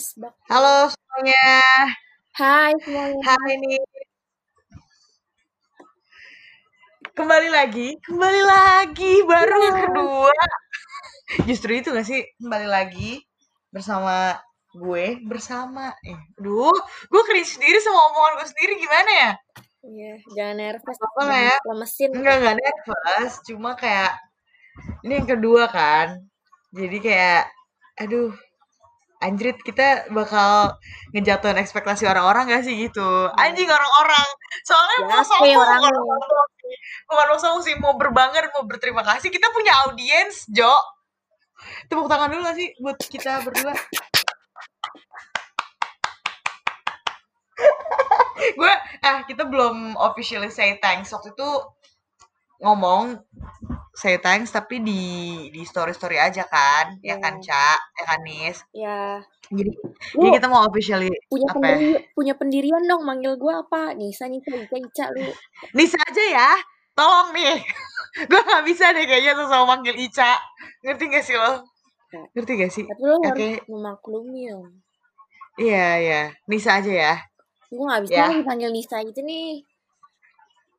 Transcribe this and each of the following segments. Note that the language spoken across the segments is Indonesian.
Asbak. Halo semuanya. Hai semuanya. Hai nih. Kembali lagi, kembali lagi baru yang kedua. Justru itu gak sih kembali lagi bersama gue bersama eh aduh gue cringe sendiri sama omongan gue sendiri gimana ya Iya, jangan nervous. apa lah ya Lemesin. enggak enggak nervous cuma kayak ini yang kedua kan jadi kayak aduh anjrit kita bakal ngejatuhin ekspektasi orang-orang gak sih gitu? Anjing orang-orang. Soalnya Ya, mau sombong ya bukan bukan mau sombong sih mau berbangga dan mau berterima kasih. Kita punya audiens Jo. Tepuk tangan dulu gak sih buat kita berdua? Gue ah kita belum officially say thanks. Waktu itu ngomong say thanks tapi di di story story aja kan ya Ya. kan Ca ya kan Nis Ya, jadi lu jadi kita mau officially punya apa ya? pendiri, punya pendirian dong manggil gua apa? Nisa, Nisa, Ica, Ica lu. Nisa aja ya tolong nih gue nggak bisa deh kayaknya tuh sama manggil Ica ngerti gak sih lo Ya. ngerti gak sih Tapi lu oke harus memaklumi dong. iya iya Nisa aja ya Gua gak bisa Ya. panggil Nisa gitu nih.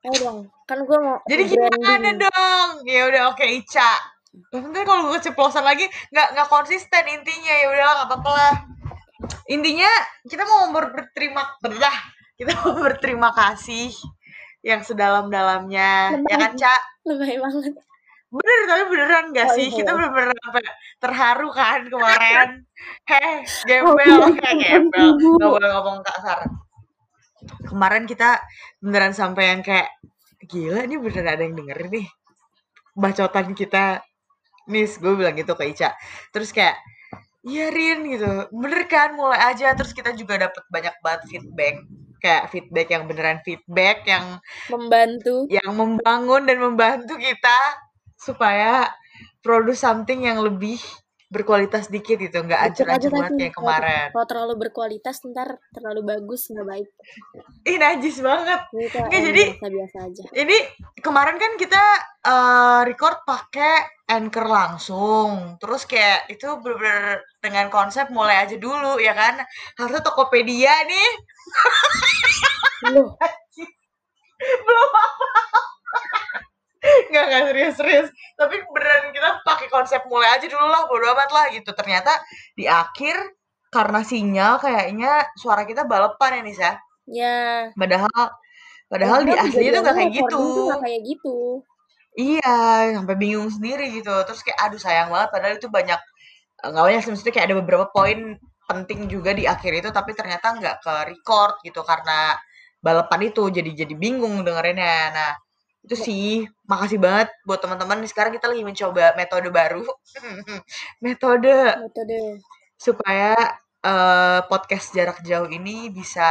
Ayo dong, kan gua mau jadi gimana branding. dong? Ya udah oke Ica. Yang penting kalau gue keceplosan lagi nggak nggak konsisten intinya. Ya udah nggak apa-apa lah. Intinya kita mau ber- berterima belah kita mau berterima kasih yang sedalam-dalamnya. Ya kan Ca? Lebay banget. bener tapi beneran gak Oh, sih? Iya. kita bener-bener terharu kan kemarin. Heh Oh, gembel iya, kayak gembel. Nggak boleh ngomong kasar kemarin kita beneran sampai yang kayak gila ini beneran ada yang denger nih bacotan kita. Nis gue bilang gitu ke Ica. Terus kayak iya Rin gitu. Bener kan? Mulai aja. Terus kita juga dapat banyak banget feedback kayak feedback yang beneran feedback yang Membantu. yang membangun dan membantu kita supaya produce something yang lebih berkualitas dikit gitu nggak ancur-ancur banget kayak kemarin. Kalau terlalu berkualitas ntar terlalu bagus nggak baik. ih najis banget. Kita Nggak, jadi biasa-biasa aja. ini kemarin kan kita eh, record pakai anchor langsung. Terus kayak itu bener-bener dengan konsep mulai aja dulu ya kan? Harusnya Tokopedia nih. Loh, belum nggak nggak serius serius. Tapi beneran kita pakai konsep mulai aja dulu lah bodo amat lah gitu. Ternyata di akhir karena sinyal kayaknya suara kita balapan ya Nisa ya. padahal padahal di aslinya tuh nggak kayak gitu. nggak kayak gitu. iya sampai bingung sendiri gitu. Terus kayak aduh sayang banget. Padahal itu banyak eh, nggak banyak maksudnya kayak ada beberapa poin penting juga di akhir itu tapi ternyata nggak ke record gitu karena balapan itu. Jadi jadi bingung dengerinnya. Nah itu sih makasih banget buat teman-teman. Sekarang kita lagi mencoba metode baru. Metode Metode. supaya eh, podcast jarak jauh ini bisa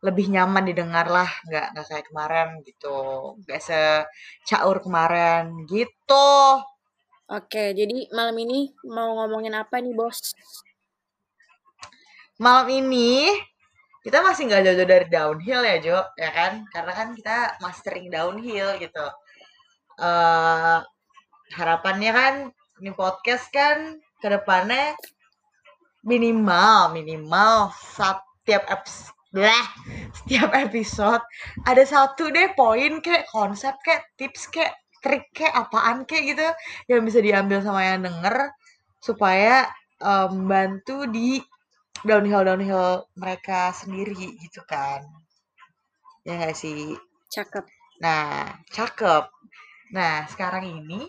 lebih nyaman didengar lah nggak nggak kayak kemarin gitu. Nggak secaur kemarin. Gitu. Oke, jadi malam ini mau ngomongin apa nih, Bos? malam ini kita masih nggak jauh-jauh dari downhill ya Jo ya kan? Karena kan kita mastering downhill gitu. Eh harapannya kan ini podcast kan ke depannya minimal minimal setiap episode setiap episode ada satu deh poin kayak konsep kayak tips kayak trik kayak apaan kayak gitu yang bisa diambil sama yang denger supaya eh, membantu di downhill downhill mereka sendiri gitu kan. Ya nggak sih? Cakep. nah cakep. Nah sekarang ini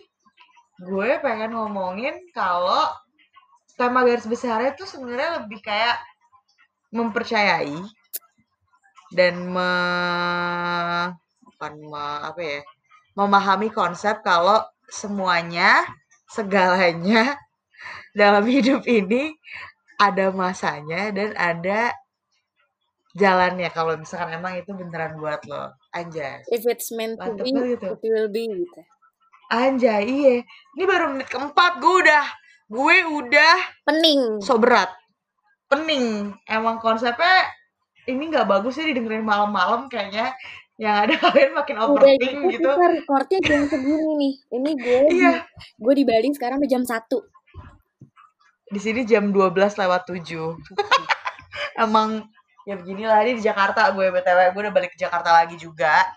gue pengen ngomongin kalau tema garis besarnya itu sebenarnya lebih kayak mempercayai dan me bukan me- apa ya? Memahami konsep kalau semuanya segalanya dalam hidup ini ada masanya dan ada jalannya. Kalau misalkan emang itu beneran buat lo. Anjay. If it's meant to mantep be, banget itu. it will be gitu. anjay iya. Ini baru menit keempat gue udah gue udah Pening. so berat. Pening. Emang konsepnya ini nggak bagus sih didengerin malam-malam kayaknya. Yang ada kalian makin Udah overthink gitu gitu. kita recordnya jam segini nih. Ini gue iya. gue di Bali sekarang udah jam 1. Di sini jam 12 lewat 7. Emang ya beginilah ini di Jakarta gue BTW, gue udah balik ke Jakarta lagi juga.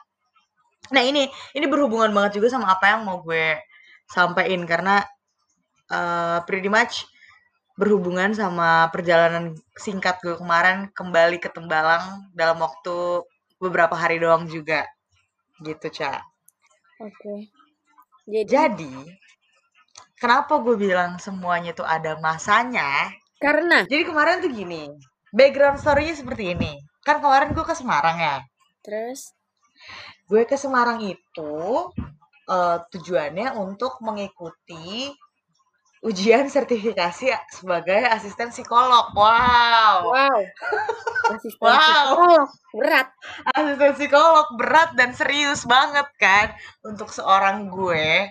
Nah, ini ini berhubungan banget juga sama apa yang mau gue sampaikan karena uh, pretty much berhubungan sama perjalanan singkat gue kemarin kembali ke Tembalang dalam waktu beberapa hari doang juga. Gitu, Ca. Oke. Jadi, Jadi kenapa gue bilang semuanya tuh ada masanya? Karena Jadi kemarin tuh gini, background story-nya seperti ini. Kan kemarin gue ke Semarang ya. terus Gue ke Semarang itu uh, tujuannya untuk mengikuti ujian sertifikasi sebagai asisten psikolog. Wow. wow. Asisten Wow. psikolog berat. Asisten psikolog berat dan serius banget kan untuk seorang gue.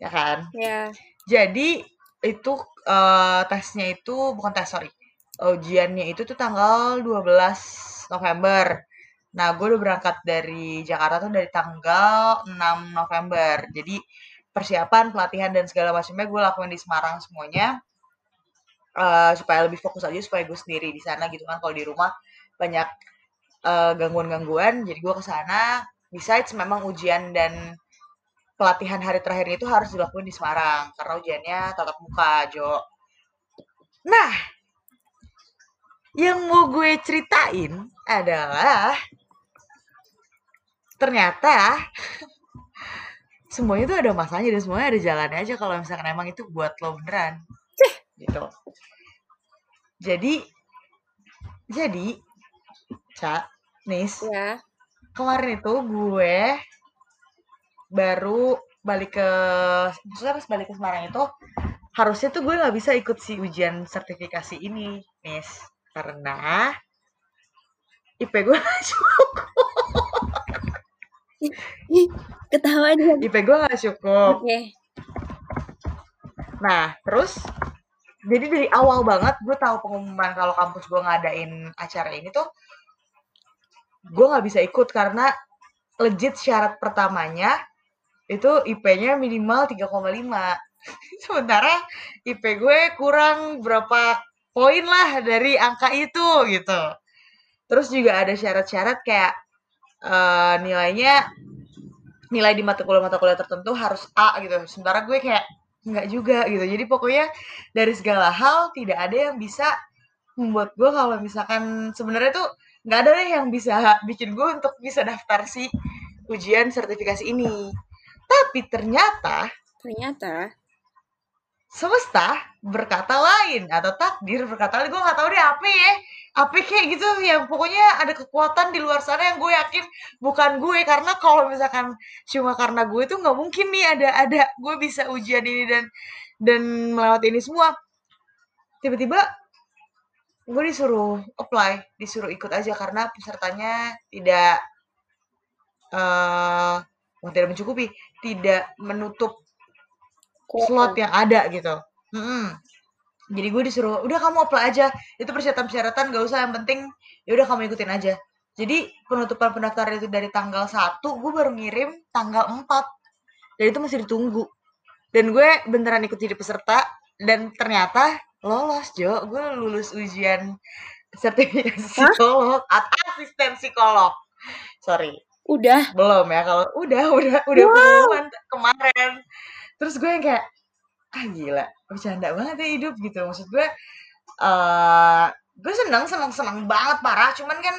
Ya kan? Ya. Jadi itu eh, tesnya itu bukan tes sorry. Ujiannya itu tuh tanggal 12 November. Nah, gue udah berangkat dari Jakarta tuh dari tanggal 6 November. Jadi persiapan, pelatihan dan segala macamnya gue lakuin di Semarang semuanya. Eh, supaya lebih fokus aja supaya gue sendiri di sana gitu kan kalau di rumah banyak eh, gangguan-gangguan jadi gue ke sana besides memang ujian dan pelatihan hari terakhir itu harus dilakuin di Semarang karena ujiannya tatap muka Jo. Nah yang mau gue ceritain adalah ternyata semuanya tuh ada masanya dan semuanya ada jalannya aja kalau misalkan emang itu buat lo beneran. Gitu. Jadi jadi Ca, Nis, Ya. kemarin itu gue baru balik ke maksudnya pas balik ke Semarang itu harusnya tuh gue nggak bisa ikut si ujian sertifikasi ini Nis karena IP gue nggak cukup dia. IP gue nggak cukup Oke. nah terus jadi dari awal banget gue tahu pengumuman kalau kampus gue ngadain acara ini tuh gue nggak bisa ikut karena legit syarat pertamanya itu IP-nya minimal 3,5 sementara IP gue kurang berapa poin lah dari angka itu gitu. Terus juga ada syarat-syarat kayak eh, nilainya nilai di mata kuliah mata kuliah tertentu harus A gitu. Sementara gue kayak nggak juga gitu. Jadi pokoknya dari segala hal tidak ada yang bisa membuat gue kalau misalkan sebenarnya tuh nggak ada deh yang bisa bikin gue untuk bisa daftar si ujian sertifikasi ini tapi ternyata Ternyata semesta berkata lain atau takdir berkata lain. Gue nggak tahu deh apa ya. Apa kayak gitu yang pokoknya ada kekuatan di luar sana yang gue yakin bukan gue karena kalau misalkan cuma karena gue tuh nggak mungkin nih ada ada gue bisa ujian ini dan dan melewati ini semua. Tiba-tiba gue disuruh apply disuruh ikut aja karena pesertanya tidak bukan tidak mencukupi tidak menutup slot yang ada gitu. Mm-mm. Jadi gue disuruh, udah kamu apply aja. Itu persyaratan-persyaratan gak usah yang penting ya udah kamu ikutin aja. Jadi penutupan pendaftaran itu dari tanggal 1, gue baru ngirim tanggal 4. Dan itu masih ditunggu. Dan gue beneran ikut jadi peserta dan ternyata lolos, Jo. Gue lulus ujian sertifikasi psikolog atau asisten psikolog. Sorry, udah. belum ya kalau udah udah udah Wow. pengumuman kemarin terus gue yang kayak ah gila bercanda banget ya hidup gitu maksud gue eh gue seneng seneng seneng banget parah cuman kan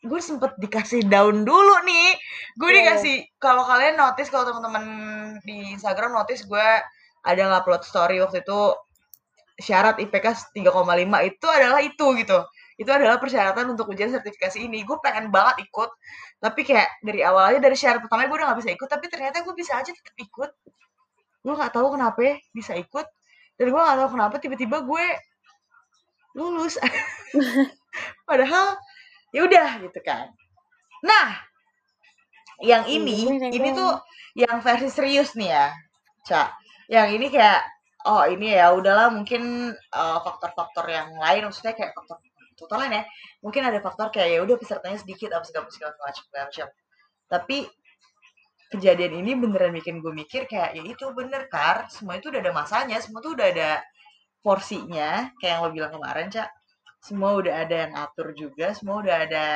gue sempet dikasih down dulu nih gue Iya. dikasih kalau kalian notice kalau teman-teman di Instagram notice gue ada ngupload story waktu itu syarat IPK 3,5 itu adalah itu gitu itu adalah persyaratan untuk ujian sertifikasi ini. Gue pengen banget ikut tapi kayak dari awal aja dari syarat pertama gue udah gak bisa ikut tapi ternyata gue bisa aja tetap ikut. Gue nggak tahu kenapa ya bisa ikut dan gue nggak tahu kenapa tiba-tiba gue lulus. Padahal ya udah gitu kan. Nah yang ini Iya, ini iya. tuh yang versi serius nih ya cak yang ini kayak oh ini ya udahlah mungkin eh, faktor-faktor yang lain maksudnya kayak faktor total lain ya mungkin ada faktor kayak ya udah pesertanya sedikit apa segala segala macam macam tapi kejadian ini beneran bikin gue mikir kayak ya itu bener kar. Semua itu udah ada masanya semua tuh udah ada porsinya. Kayak yang lo bilang kemarin cak semua udah ada yang atur juga semua udah ada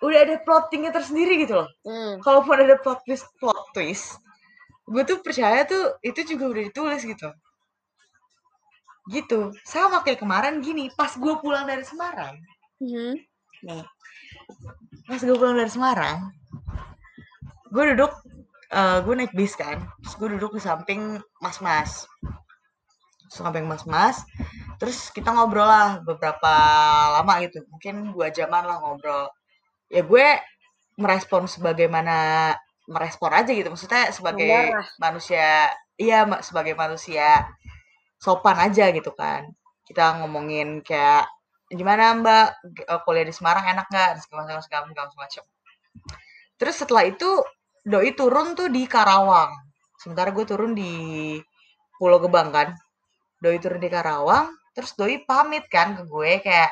udah ada plottingnya tersendiri gitu loh. Hmm. kalaupun ada plot twist plot twist gue tuh percaya tuh itu juga udah ditulis gitu gitu. Sama kayak kemarin gini pas gue pulang dari Semarang. Mhm. nih. Pas gue pulang dari Semarang gue duduk eh gue naik bis kan. Terus gue duduk di samping mas-mas. Samping mas-mas terus kita ngobrol lah beberapa lama gitu. Mungkin dua jaman lah ngobrol. Ya gue merespon sebagaimana merespon aja gitu. Maksudnya sebagai manusia iya sebagai manusia sopan aja gitu kan. Kita ngomongin kayak gimana mbak? Eh, kuliah di Semarang enak nggak? Segala macam segala macam macam. Terus setelah itu doi turun tuh di Karawang. Sementara gue turun di Pulau Gebang kan. Doi turun di Karawang terus doi pamit kan ke gue kayak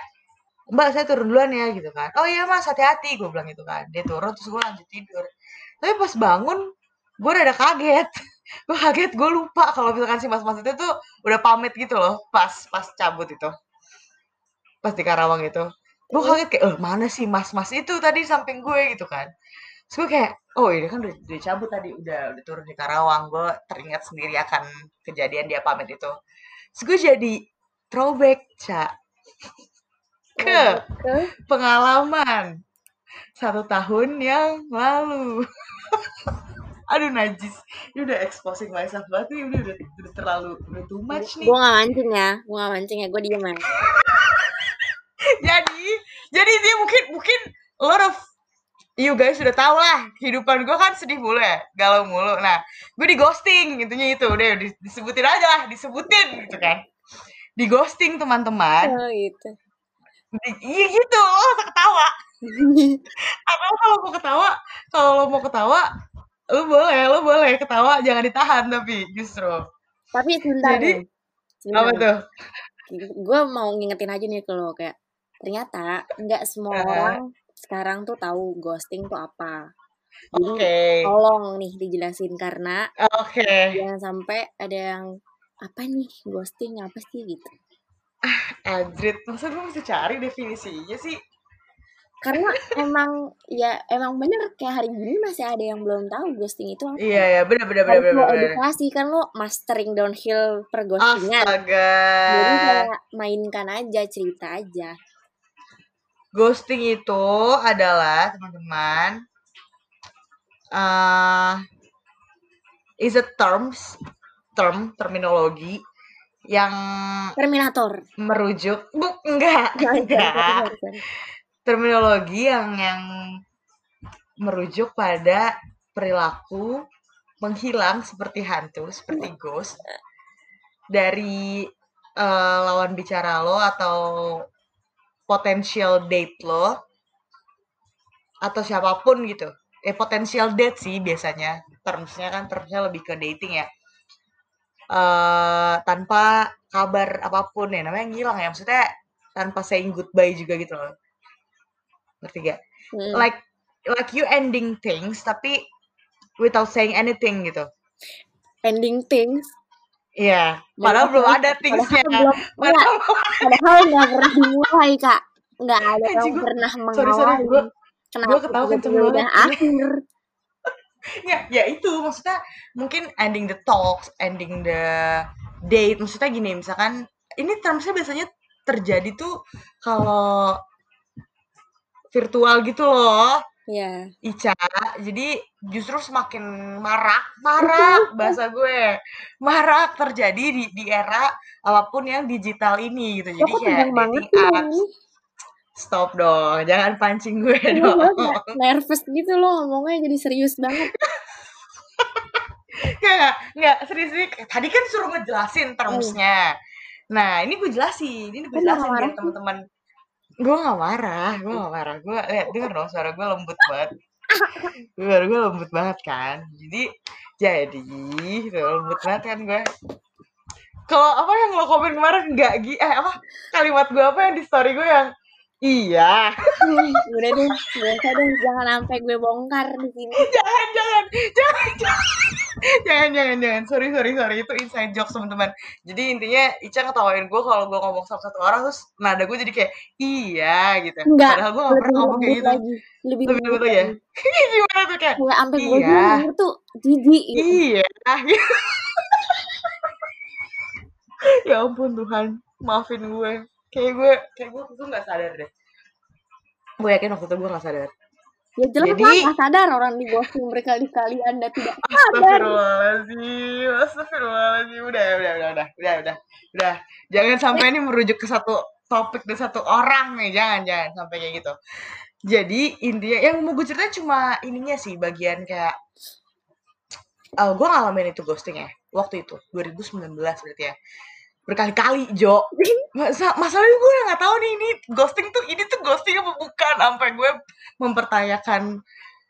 mbak saya turun duluan ya gitu kan. Oh iya mas hati-hati gue bilang gitu kan. Dia turun terus gue lanjut tidur. Tapi pas bangun gue rada kaget gue kaget gue lupa kalau misalkan si mas-mas itu tuh udah pamit gitu loh pas pas cabut itu. Pas di Karawang itu. Gue kaget kayak eh mana sih mas-mas itu tadi di samping gue? gitu kan. Terus gue kayak oh ini kan udah, udah cabut tadi udah udah turun di Karawang. Gue teringat sendiri akan kejadian dia pamit itu. Terus gue jadi throwback cak ke Ke? pengalaman satu tahun yang lalu. Aduh najis, ini udah exposing myself banget nih, ini udah, udah terlalu udah too much nih. gue gak mancing ya, gue gak mancing ya, gue diem ya. Jadi, jadi dia mungkin mungkin a lot of you guys sudah tahu lah kehidupan gue kan sedih mulu ya, galau mulu. Nah, gue di ghosting intinya itu, udah di- disebutin aja lah, disebutin gitu kan. Di ghosting teman-teman. Oh gitu. Iya gitu, lo usah ketawa. Atau kalau mau ketawa, kalau lo mau ketawa, lo boleh, lo boleh ketawa, jangan ditahan tapi justru. Tapi sebentar Jadi, nih. Apa tuh? Gue mau ngingetin aja nih ke lo kayak ternyata nggak semua Eh. orang sekarang tuh tahu ghosting tuh apa. Jadi Oke, tolong nih dijelasin karena oke. jangan sampai ada yang apa nih ghosting apa sih gitu. Anjrit, masa gue mesti cari definisinya sih? Karena emang ya emang bener kayak hari gini masih ada yang belum tahu ghosting itu apa. Iya, ya, bener, bener, bener, bener, bener. edukasi kan lo mastering downhill per ghostingan. Astaga. Jadi kayak mainkan aja cerita aja. Ghosting itu adalah, teman-teman, uh, is a terms, term, terminologi yang Terminator. merujuk, bu, enggak, Sorry, sorry, enggak. Terminologi yang yang merujuk pada perilaku menghilang seperti hantu, seperti ghost dari eh, lawan bicara lo atau potential date lo atau siapa pun gitu. Eh potential date sih biasanya. Termsnya kan termsnya lebih ke dating ya. eh tanpa kabar apa pun ya namanya ngilang ya maksudnya tanpa saying goodbye juga gitu loh ngerti gak? Hmm. Like like you ending things tapi without saying anything gitu. Ending things. Iya, padahal belum ada thingsnya. Padahal Padahal padahal nggak pernah dimulai kak. Nggak ada yang gua- pernah sorry sorry mengawali. gue Kenapa gua ketawa kenceng banget. akhir? ya ya itu maksudnya mungkin ending the talks, ending the date. Maksudnya gini, misalkan ini termsnya biasanya terjadi tuh kalau virtual gitu loh. Ya. Ica, jadi justru semakin marak, marak bahasa gue, marak terjadi di, di era apa pun yang digital ini gitu. Jadi kayak dating sih apps. Stop dong, jangan pancing gue Iya, dong. nervous gitu loh ngomongnya jadi serius banget. Enggak, enggak, serius nih. Tadi kan suruh ngejelasin termsnya. Nah, ini gue jelasin, ini gue jelasin biar sih. teman-teman. Gue gak marah, gue gak marah. Gue lihat denger dong suara gue lembut banget. Suara gue lembut banget kan. Jadi jadi lembut banget kan gue. Kalau apa yang lo komen kemarin enggak gi eh apa kalimat gue apa yang di story gue yang iya. Udah deh, usah deh, jangan sampai gue bongkar di sini. jangan jangan. Jangan jangan. Jangan jangan jangan. Sorry sorry sorry. Itu inside jokes teman-teman. Jadi intinya Ica ngetawain gue kalau gue ngomong sama satu orang terus nada gue jadi kayak iya gitu. Enggak, padahal gue gak pernah lebih ngomong kayak gitu. lagi. Lebih lebih lembut lagi ya? gimana tuh kayak Kayak sampai gue Iya. denger tuh jijik gitu. iya. Ya ampun Tuhan. Maafin gue kayak gue kayak gue tuh nggak sadar deh gue yakin waktu itu gue nggak sadar Ya jelas Jadi- lah nggak sadar orang di ghosting berkali-kali Anda tidak sadar. Astagfirullahaladzim, astagfirullahaladzim, udah, udah, udah, udah, udah, udah, udah. Jangan sampai ini merujuk ke satu topik dan satu orang nih, jangan, jangan sampai kayak gitu. Jadi intinya yang mau gue ceritain cuma ininya sih bagian kayak, eh gue ngalamin itu ghosting ya, waktu itu 2019 berarti ya, berkali-kali Jo. Masa masalahnya gue nggak tahu nih ini ghosting tuh ini tuh ghosting apa bukan, sampai gue mempertanyakan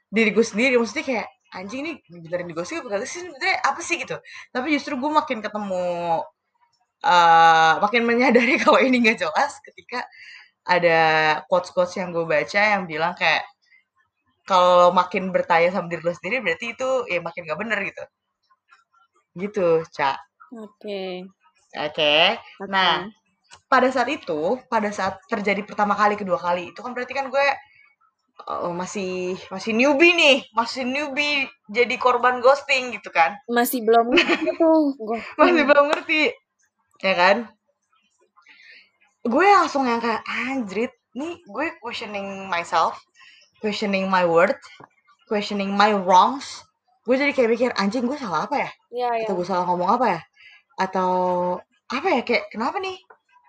diri gue sendiri. Maksudnya kayak anjing ini beneran di ghosting apa sih? Sebenarnya apa sih? Gitu. Tapi justru gue makin ketemu eh makin menyadari kalau ini nggak jelas ketika ada quotes quotes yang gue baca yang bilang kayak kalau makin bertanya sama diri lo sendiri berarti itu ya makin gak bener gitu. Gitu cak Oke. Oke oke. Nah, pada saat itu, pada saat terjadi pertama kali, kedua kali, itu kan berarti kan gue eh, masih masih newbie nih, masih newbie jadi korban ghosting gitu kan. masih belum ngerti tuh. Masih belum ngerti. Ya kan? Gue langsung yang kayak anjrit, nih gue questioning myself, questioning my worth, questioning my wrongs. Gue jadi kayak mikir, anjing gue salah apa ya? Iya, iya. atau gue salah ngomong apa ya atau apa ya kayak kenapa nih?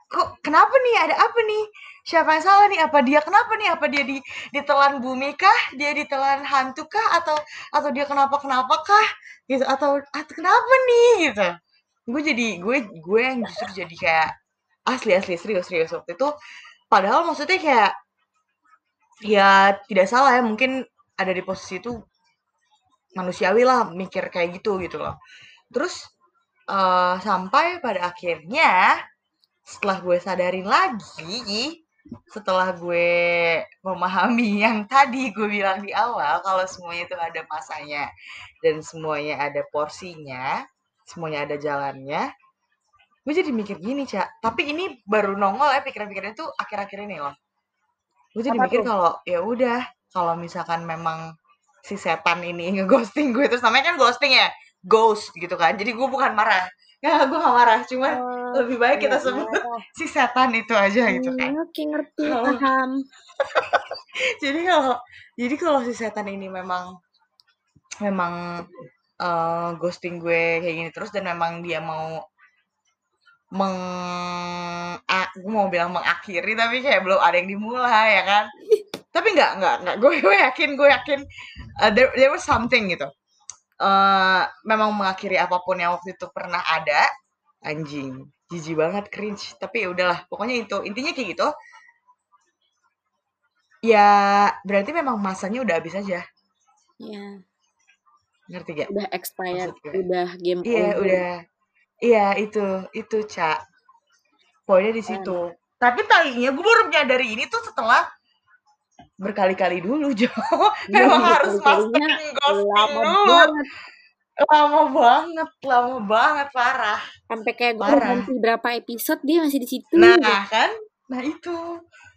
Kok kenapa nih? Ada apa nih? Siapa yang salah nih? Apa dia kenapa nih? Apa dia di ditelan bumi kah? Dia ditelan hantu kah? Atau atau dia kenapa kenapa kah? Gitu atau atau kenapa nih? Gitu. Gue jadi gue gue yang justru jadi kayak asli asli serius serius waktu itu. Padahal maksudnya kayak ya tidak salah ya mungkin ada di posisi itu manusiawi lah mikir kayak gitu gitu loh. Terus eh, sampai pada akhirnya setelah gue sadarin lagi setelah gue memahami yang tadi gue bilang di awal kalau semuanya itu ada masanya dan semuanya ada porsinya semuanya ada jalannya gue jadi mikir gini cak. Tapi ini baru nongol ya pikiran-pikiran itu akhir-akhir ini loh. Gue jadi Apa mikir tuh? kalau ya udah kalau misalkan memang si setan ini ngeghosting gue terus namanya kan ghosting ya ghost gitu kan. Jadi gue bukan marah. Ya gue gak marah cuman Oh, lebih baik kita iya, sebut iya. si setan itu aja gitu kan Hmm, Oke, ngerti, paham. jadi kalau jadi kalau si setan ini memang memang eh, ghosting gue kayak gini terus dan memang dia mau meng a- gue mau bilang mengakhiri tapi kayak belum ada yang dimulai ya kan? Tapi nggak nggak nggak. Gue gue yakin gue yakin uh, there there was something gitu eh memang mengakhiri apa pun yang waktu itu pernah ada. Anjing. Jijik banget cringe. Tapi ya udahlah pokoknya itu intinya kayak gitu. Ya berarti memang masanya udah habis aja. Ya, ngerti gak udah expired, udah game iya over. udah. Iya itu itu cak poinnya di situ. Tapi talinya gue baru menyadari ini tuh setelah berkali-kali dulu Jo. Iya, memang harus berkali-kalinya mastering ghosting Lama dulu. banget. lama banget lama banget parah. Sampai kayak gue Parah. nanti berapa episode dia masih di situ. nah kan? Nah itu.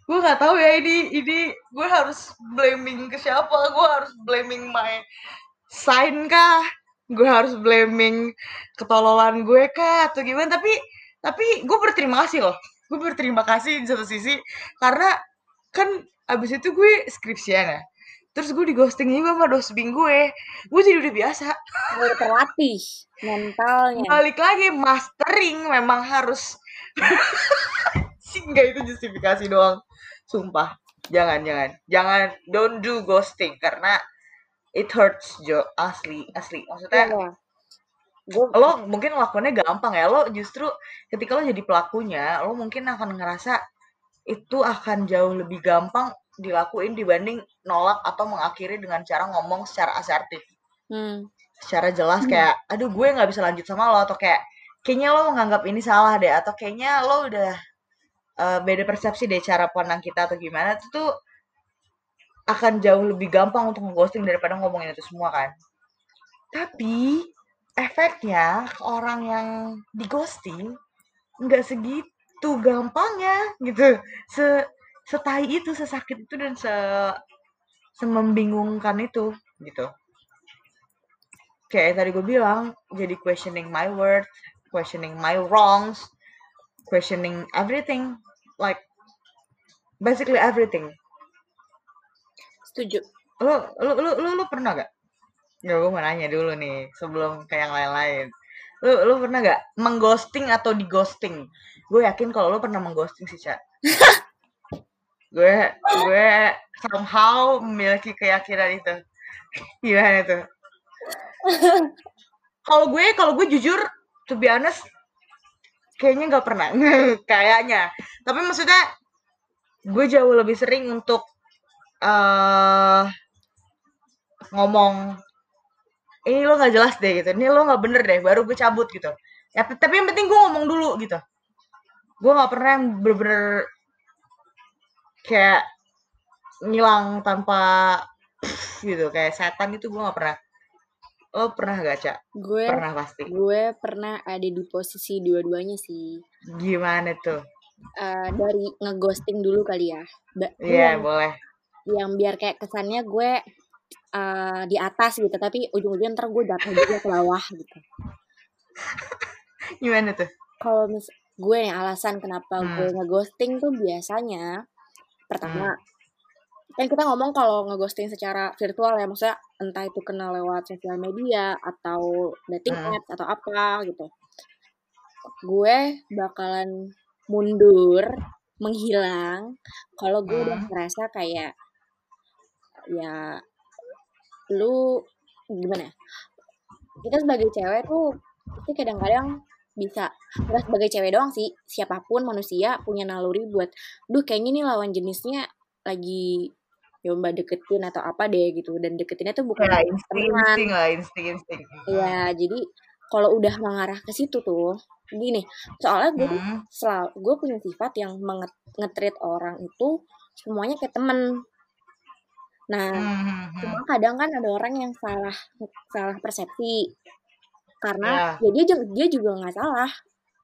Gue nggak tahu ya ini ini gue harus blaming ke siapa? Gue harus blaming my sign kah? Gue harus blaming ketololan gue kah? Atau gimana? Tapi tapi gue berterima kasih loh. Gue berterima kasih di satu sisi karena kan abis itu gue skripsian ya. Terus gue di ghosting juga sama dosbing gue. Gue jadi udah biasa. Udah terlatih mentalnya. balik lagi mastering memang harus. Sih enggak itu justifikasi doang. Sumpah. Jangan jangan. Jangan don't do ghosting karena it hurts Jo. Asli asli. Maksudnya Iya. Gue lo mungkin lakukannya gampang ya. Lo justru ketika lo jadi pelakunya lo mungkin akan ngerasa itu akan jauh lebih gampang dilakuin dibanding nolak atau mengakhiri dengan cara ngomong secara asertif hmm. secara jelas Hmm. kayak aduh gue nggak bisa lanjut sama lo atau kayak kayaknya lo menganggap ini salah deh atau kayaknya lo udah eh, beda persepsi deh cara pandang kita atau gimana itu tuh akan jauh lebih gampang untuk ngeghosting daripada ngomongin itu semua kan tapi efeknya orang yang di ghosting nggak segitu gampangnya gitu. Se setai itu sesakit itu dan se semembingungkan itu gitu. Kayak tadi gue bilang jadi questioning my worth questioning my wrongs questioning everything like basically everything. Setuju. Lu lu lu lu, lu pernah gak Nggak, gue mau nanya dulu nih sebelum ke yang lain-lain. Lu lu pernah gak mengghosting atau di ghosting? Gue yakin kalau lu pernah mengghosting sih, Cak. gue gue somehow memiliki keyakinan itu. Gimana tuh? kalau gue kalau gue jujur to be honest kayaknya nggak pernah kayaknya tapi maksudnya gue jauh lebih sering untuk uh, ngomong ini lo nggak jelas deh gitu. Ini lo nggak bener deh baru gue cabut gitu. Ya tapi yang penting gue ngomong dulu gitu. Gue nggak pernah yang bener-bener kayak ngilang tanpa gitu kayak setan itu gue nggak pernah. Lo pernah gak cak gue pernah pasti. gue pernah ada di posisi dua-duanya sih. Gimana tuh? Uh, dari ngeghosting dulu kali ya. Iya yeah, boleh. yang biar kayak kesannya gue uh, di atas gitu tapi ujung-ujungnya ntar gue jatuh juga ke bawah gitu gimana tuh kalau mis gue yang alasan kenapa hmm. gue ngeghosting tuh biasanya pertama hmm kan kita ngomong kalau ngeghosting secara virtual ya maksudnya entah itu kenal lewat sosial media atau dating hmm. apps atau apa gitu gue bakalan mundur menghilang kalau gue hmm. udah merasa kayak ya lu gimana ya? Kita sebagai cewek tuh pasti kadang-kadang bisa nggak sebagai cewek doang sih siapa pun manusia punya naluri buat duh kayaknya nih lawan jenisnya lagi coba deketin atau apa deh gitu. Dan deketinnya tuh bukan ya, insting, insting lah insting insting. Ya jadi kalau udah mengarah ke situ tuh gini soalnya gue hmm. selalu gue punya sifat yang ngetrit orang itu semuanya kayak temen nah hmm. hmm, hmm. cuma kadang kan ada orang yang salah salah persepsi karena yeah. ya dia dia juga nggak salah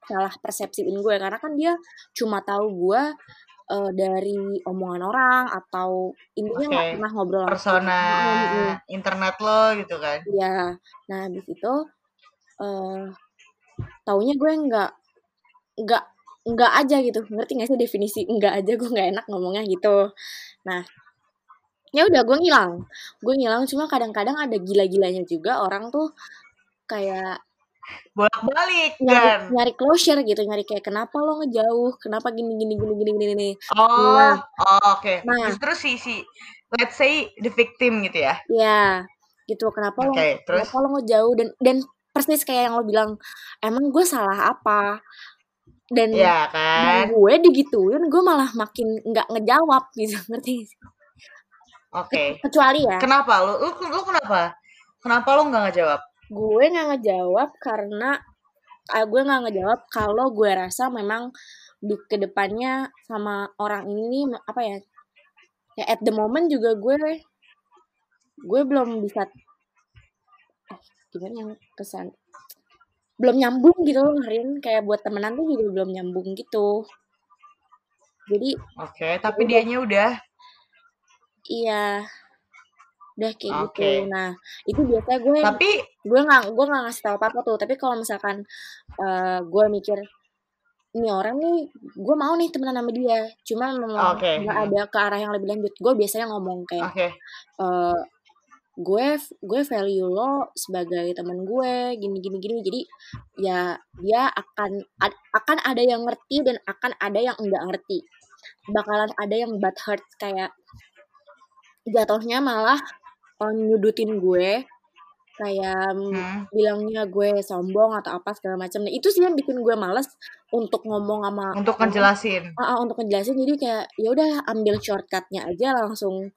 salah persepsiin gue karena kan dia cuma tahu gue uh, dari omongan orang atau intinya nggak okay. pernah ngobrol persona gitu. internet lo gitu kan iya nah habis itu uh, taunya gue nggak nggak nggak aja gitu ngerti gak sih definisi nggak aja gue nggak enak ngomongnya gitu nah ya udah gue ngilang. Gue ngilang cuma kadang-kadang ada gila-gilanya juga orang tuh kayak bolak-balik nyari, kan? nyari closure gitu nyari kayak kenapa lo ngejauh? Kenapa gini gini gini gini gini nih oh nah, oh, oke. Okay. nah. Justru si si let's say the victim gitu ya? Ya gitu kenapa okay, lo terus? kenapa lo ngejauh? Dan dan persis kayak yang lo bilang emang gue salah apa? Dan, ya, kan? gue digituin gue malah makin nggak ngejawab gitu. Ngerti oke. Okay. kecuali ya. Kenapa? Lo lu, lu kenapa? Kenapa lo nggak ngejawab? Gue nggak ngejawab karena uh, gue nggak ngejawab kalau gue rasa memang di ke depannya sama orang ini apa ya ya at the moment juga gue gue belum bisa eh, gimana yang kesan belum nyambung gitu loh Rin kayak buat temenan tuh juga belum nyambung gitu. Jadi oke okay, tapi dianya udah iya. Udah kayak okay. gitu nah itu biasa gue tapi gue nggak gue nggak ngasih tahu apa apa tuh. Tapi kalau misalkan uh, gue mikir ini orang nih gue mau nih temenan sama dia. Cuma memang okay. nggak ada ke arah yang lebih lanjut. Gue biasanya ngomong kayak okay. uh, eh, gue gue value lo sebagai teman gue gini gini gini jadi ya dia akan ad, akan ada yang ngerti dan akan ada yang enggak ngerti. Bakalan ada yang bad hurt kayak jatuhnya malah nyudutin gue kayak hmm. bilangnya gue sombong atau apa segala macam. Nah, itu sih yang bikin gue males untuk ngomong sama untuk ngejelasin. Uh, uh, untuk ngejelasin jadi kayak ya udah ambil shortcutnya aja langsung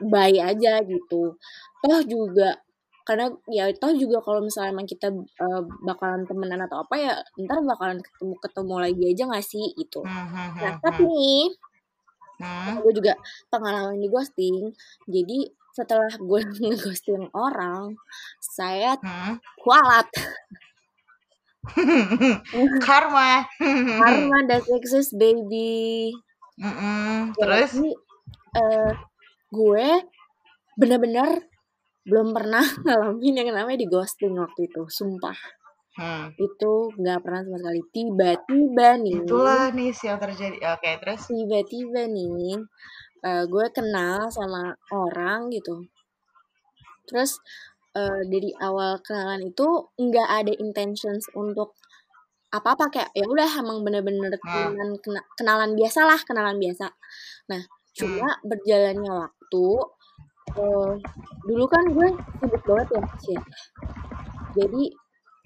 bye aja gitu. Toh juga karena ya toh juga kalau misalnya emang kita uh, bakalan temenan atau apa ya ntar bakalan ketemu ketemu lagi aja gak sih itu. Hmm, hmm, hmm, nah tapi nih hmm. gue juga pengalaman di ghosting jadi setelah gue ngeghosting orang saya Hmm. kualat Karma. karma that exists baby Mm-mm. Terus? Jadi eh, gue bener-bener belum pernah ngalamin yang namanya di ghosting waktu itu, sumpah. Hmm. Itu nggak pernah sama sekali. Tiba-tiba nih, Itulah nih yang terjadi. Oke, terus? tiba-tiba nih, eh, gue kenal sama orang gitu. Terus eh, dari awal kenalan itu nggak ada intentions untuk apa-apa kayak ya udah emang bener-bener Hmm. kenalan, kena- kenalan biasa lah, kenalan biasa. Nah, cuma berjalannya waktu eh, dulu kan gue sibuk banget ya shit. jadi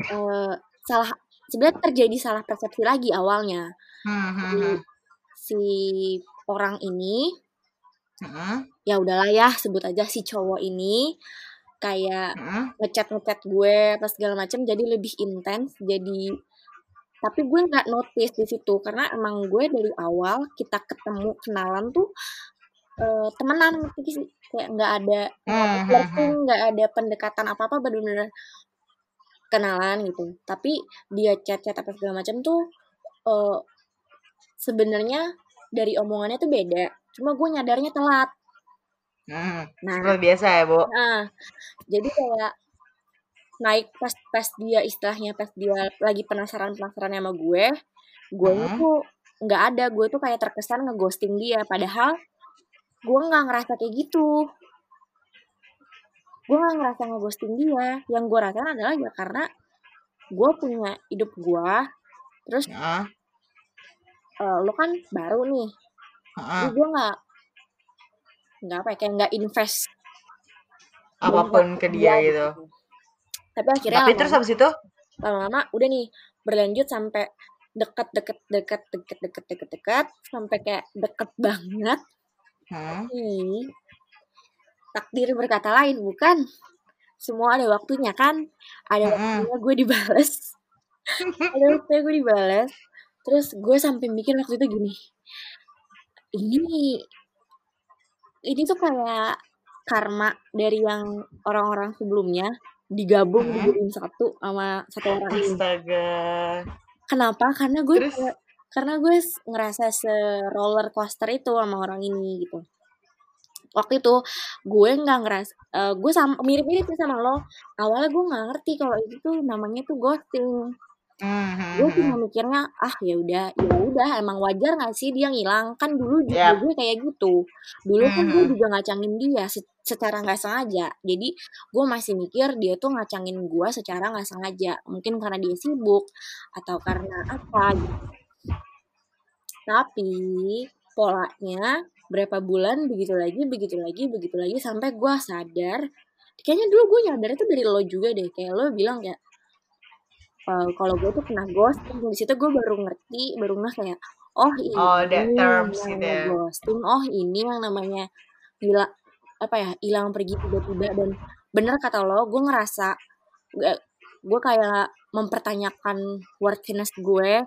eh, salah sebenarnya terjadi salah persepsi lagi awalnya Hmm, hmm, si, hmm. si orang ini Hmm, ya udahlah ya sebut aja si cowok ini kayak hmm. ngechat ngechat gue pas segala macam jadi lebih intens jadi tapi gue nggak notice di situ karena emang gue dari awal kita ketemu kenalan tuh eh, temenan kayak nggak ada Hmm, hmm, hmm. flirting nggak ada pendekatan apa apa bener-bener kenalan gitu tapi dia chat chat apa segala macam tuh eh, sebenarnya dari omongannya tuh beda cuma gue nyadarnya telat Hmm. nah Seperti biasa ya, Bu. Nah, jadi kayak naik pas pas dia istilahnya pas dia lagi penasaran penasaran sama gue, gue Hmm. tuh nggak ada, gue tuh kayak terkesan ngeghosting dia, padahal gue nggak ngerasa kayak gitu. Gue nggak ngerasa ngeghosting dia, yang gue rasain adalah ya karena gue punya hidup gue, terus Heeh. eh, lo kan baru nih, jadi gue nggak nggak apa ya, kayak nggak invest Apa pun ke dia gitu. Tapi akhirnya Tapi terus lama-lama habis itu? lama-lama udah nih berlanjut sampai deket deket deket deket deket deket deket sampai kayak deket banget Hmm. nih takdir berkata lain bukan semua ada waktunya kan ada waktunya gue dibales ada waktunya gue dibales terus gue sampai mikir waktu itu gini ini ini tuh kayak karma dari yang orang-orang sebelumnya digabung dijadiin satu sama satu orang Astaga. Kenapa? Karena gue Terus? karena gue ngerasa se roller coaster itu sama orang ini gitu. Waktu itu gue nggak ngeras, eh, gue sama mirip-mirip sih sama lo. Awalnya gue nggak ngerti kalau itu tuh namanya tuh ghosting. Hmm, hmm, Gue cuma mikirnya ah ya udah, ya udah emang wajar nggak sih dia ngilang kan dulu juga Yap. gue kayak gitu. Dulu kan gue Mhm. juga ngacangin dia se- secara nggak sengaja. Jadi gue masih mikir dia tuh ngacangin gue secara nggak sengaja. Mungkin karena dia sibuk atau karena apa gitu. Tapi polanya berapa bulan begitu lagi, begitu lagi, begitu lagi sampai gue sadar. Kayaknya dulu gue nyadar itu dari lo juga deh. Kayak lo bilang kayak eh, kalau gue tuh kena ghosting di situ gue baru ngerti, baru nggak kayak oh ini Oh, that terms yang gitu ya. ghosting, oh ini yang namanya gila apa ya hilang pergi tiba-tiba dan bener kata lo gue ngerasa gak gue kayak mempertanyakan worthiness gue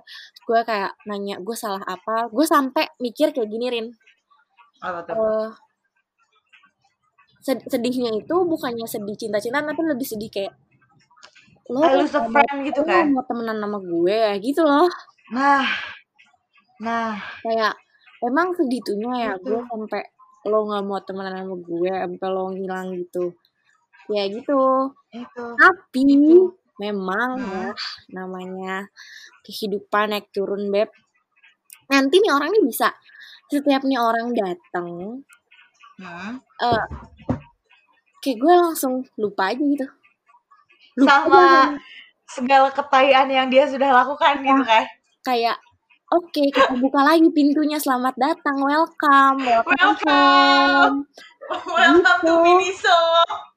gue kayak nanya gue salah apa gue sampai mikir kayak gini rin Apa tuh? Sed- sedihnya itu bukannya sedih cinta-cintaan tapi lebih sedih kayak lo I lose a friend gitu kan? mau temenan sama gue gitu loh Nah, nah, kayak emang segitunya ya itu. gue sampai lo nggak mau temenan sama gue sampai lo ngilang gitu ya gitu Itu. tapi Itu. memang Hmm. ya namanya kehidupan naik turun beb nanti nih orang nih bisa setiap nih orang datang Hmm. eh kayak gue langsung lupa aja gitu. Lupa aja Sama langsung. segala ketayan yang dia sudah lakukan gitu Nah, kan? kayak oke kita buka lagi pintunya. Selamat datang. Welcome. Welcome Welcome, welcome to gitu. Miniso.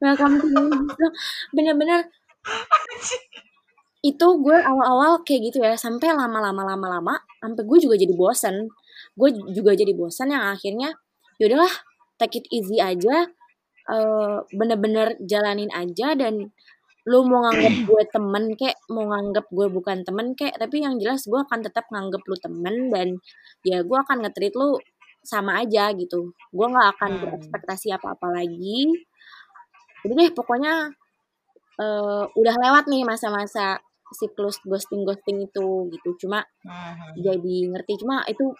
welcome to Indonesia bener-bener itu gue awal-awal kayak gitu ya. Sampai lama-lama lama-lama sampai gue juga jadi bosen gue juga jadi bosan yang akhirnya yaudahlah take it easy aja eh, bener-bener jalanin aja dan lu mau nganggap gue temen kek mau nganggap gue bukan temen kek tapi yang jelas gue akan tetap nganggap lu temen dan ya gue akan nge-treat lu sama aja gitu gue nggak akan Hmm. berekspektasi apa-apa lagi jadi deh pokoknya uh, udah lewat nih masa-masa siklus ghosting ghosting itu gitu cuma uh-huh. jadi ngerti cuma itu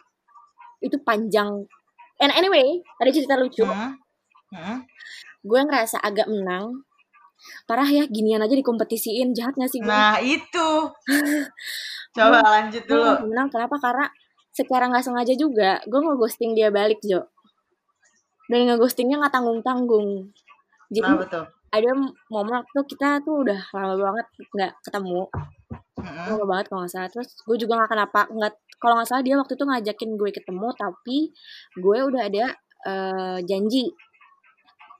itu panjang. And anyway ada cerita lucu. Uh-huh. Uh-huh. gue ngerasa agak menang. Parah ya ginian aja dikompetisiin. Jahat gak sih gue? Nah itu. Coba lanjut dulu. menang kenapa? Karena secara nggak sengaja juga gue mau ghosting dia balik Jo. Dan ngeghostingnya nggak tanggung tanggung jadi nah, betul. ada momen waktu kita tuh udah lama banget nggak ketemu mm-hmm. lama banget kalau nggak salah terus gue juga nggak kenapa nggak kalau nggak salah dia waktu itu ngajakin gue ketemu tapi gue udah ada uh, janji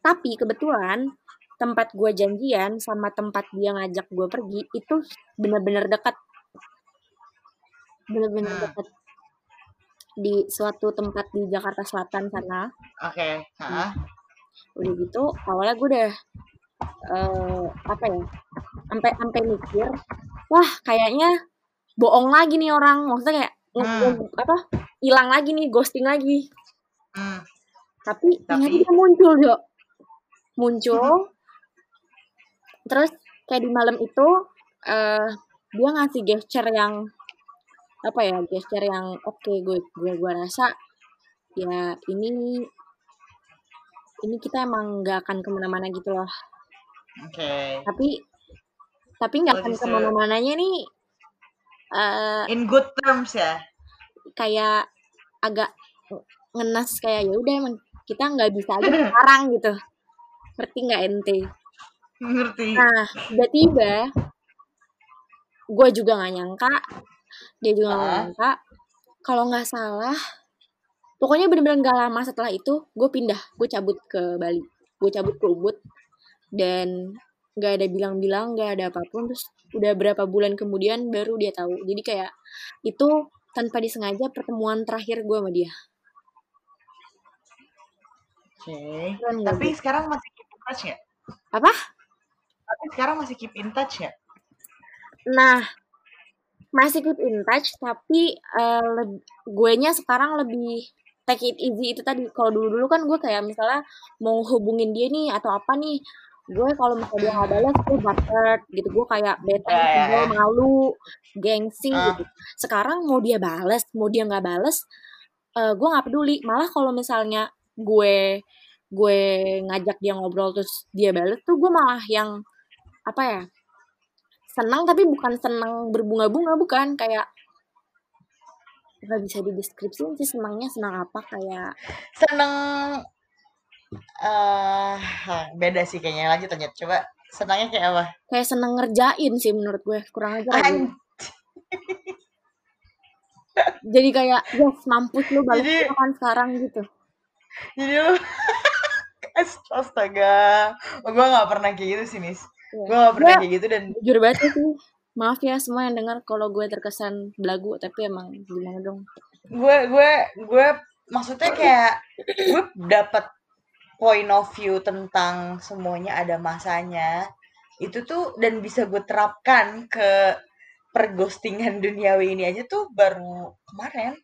tapi kebetulan tempat gue janjian sama tempat dia ngajak gue pergi itu bener-bener dekat bener-bener hmm. dekat di suatu tempat di Jakarta Selatan sana. Oke. Okay. Hmm. Udah gitu, awalnya gue udah uh, apa ya? Sampai sampai mikir, wah kayaknya bohong lagi nih orang. Maksudnya kayak hmm. apa? Hilang lagi nih, ghosting lagi. Hmm. Tapi, Tapi... dia muncul, Jo. Muncul. Hmm. Terus kayak di malam itu uh, dia ngasih gesture yang apa ya gesture yang oke okay, gue gue gue rasa ya ini ini kita emang nggak akan ke mana-mana gitu loh. Oke. Okay. Tapi tapi nggak akan ke mana-mananya nih. Uh, In good terms ya. Kayak agak ngenas kayak ya udah emang kita nggak bisa aja sekarang gitu. Ngerti nggak ente? Ngerti. Nah tiba-tiba gue juga nggak nyangka dia juga nggak nyangka kalau nggak salah pokoknya bener-bener nggak lama setelah itu gue pindah gue cabut ke Bali gue cabut ke Ubud dan nggak ada bilang-bilang nggak ada apa pun terus udah berapa bulan kemudian baru dia tahu jadi kayak itu tanpa disengaja pertemuan terakhir gue sama dia Oke. Okay. Tapi sekarang masih keep in touch ya? Apa? Tapi sekarang masih keep in touch ya? Nah, masih keep in touch tapi uh, gue nya sekarang lebih take it easy itu tadi kalau dulu dulu kan gue kayak misalnya mau hubungin dia nih atau apa nih gue kalau misalnya dia nggak balas gue buttered gitu. Gue kayak bete yeah, yeah, gue malu gengsi uh. gitu. Sekarang mau dia balas mau dia nggak balas uh, gue nggak peduli. Malah kalau misalnya gue gue ngajak dia ngobrol terus dia balas tuh gue malah yang apa ya senang. Tapi bukan senang berbunga-bunga bukan. Kayak nggak bisa dideskripsiin sih senangnya senang apa kayak senang uh, beda sih kayaknya. Lanjut lanjut. Coba senangnya kayak apa? Kayak senang ngerjain sih menurut gue. Kurang aja. Jadi kayak yes mampus lu balik jadi, kan sekarang gitu. Jadi lu astaga. Gue gak pernah kayak gitu sih nis. Yeah. Gue gak pernah ya, kayak gitu dan jujur banget sih. Maaf ya semua yang dengar kalau gue terkesan belagu tapi emang gimana dong? Gue gue gue maksudnya kayak gue dapat point of view tentang semuanya ada masanya itu tuh dan bisa gue terapkan ke perghostingan duniawi ini aja tuh baru kemarin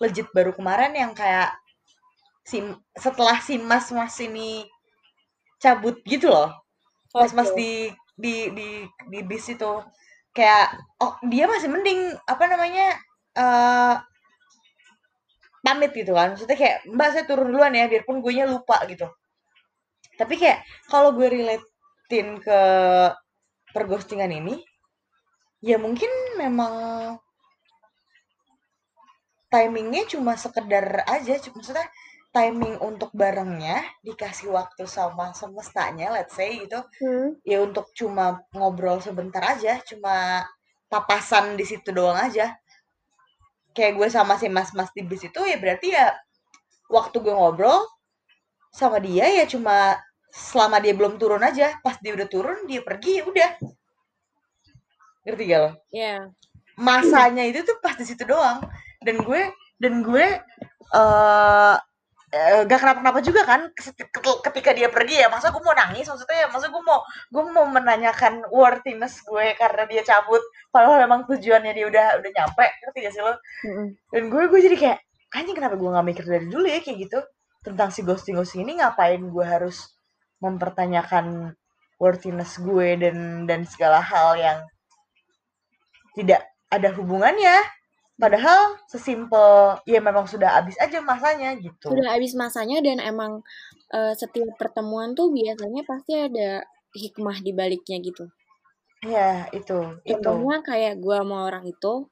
legit baru kemarin yang kayak sim setelah si mas mas ini cabut gitu loh. Mas-mas di di di di bis itu kayak oh dia masih mending apa namanya uh, pamit gitu kan. Maksudnya kayak mbak saya turun duluan ya biarpun gue nya lupa gitu tapi kayak kalau gue relatein ke perghostingan ini ya mungkin memang timingnya cuma sekedar aja. Maksudnya timing untuk barengnya dikasih waktu sama semestanya let's say gitu. Hmm. ya untuk cuma ngobrol sebentar aja cuma papasan di situ doang aja. Kayak gue sama si mas-mas di bis itu ya berarti ya waktu gue ngobrol sama dia ya cuma selama dia belum turun aja pas dia udah turun dia pergi ya udah ngerti gak lo? Iya. Yeah. Masanya itu tuh pas di situ doang dan gue dan gue uh, Uh, gak kenapa-kenapa juga kan ketika dia pergi ya masa gue mau nangis maksudnya ya masa gue mau gue mau menanyakan worthiness gue karena dia cabut padahal memang tujuannya dia udah udah nyampe ngerti gak sih lo mm-hmm. dan gue gue jadi kayak kayaknya kenapa gue nggak mikir dari dulu ya kayak gitu tentang si ghosting ghosting ini ngapain gue harus mempertanyakan worthiness gue dan dan segala hal yang tidak ada hubungannya. Padahal sesimpel ya memang sudah habis aja masanya gitu. Sudah habis masanya dan emang uh, setiap pertemuan tuh biasanya pasti ada hikmah di baliknya gitu. Ya itu contohnya itu. kayak gue sama orang itu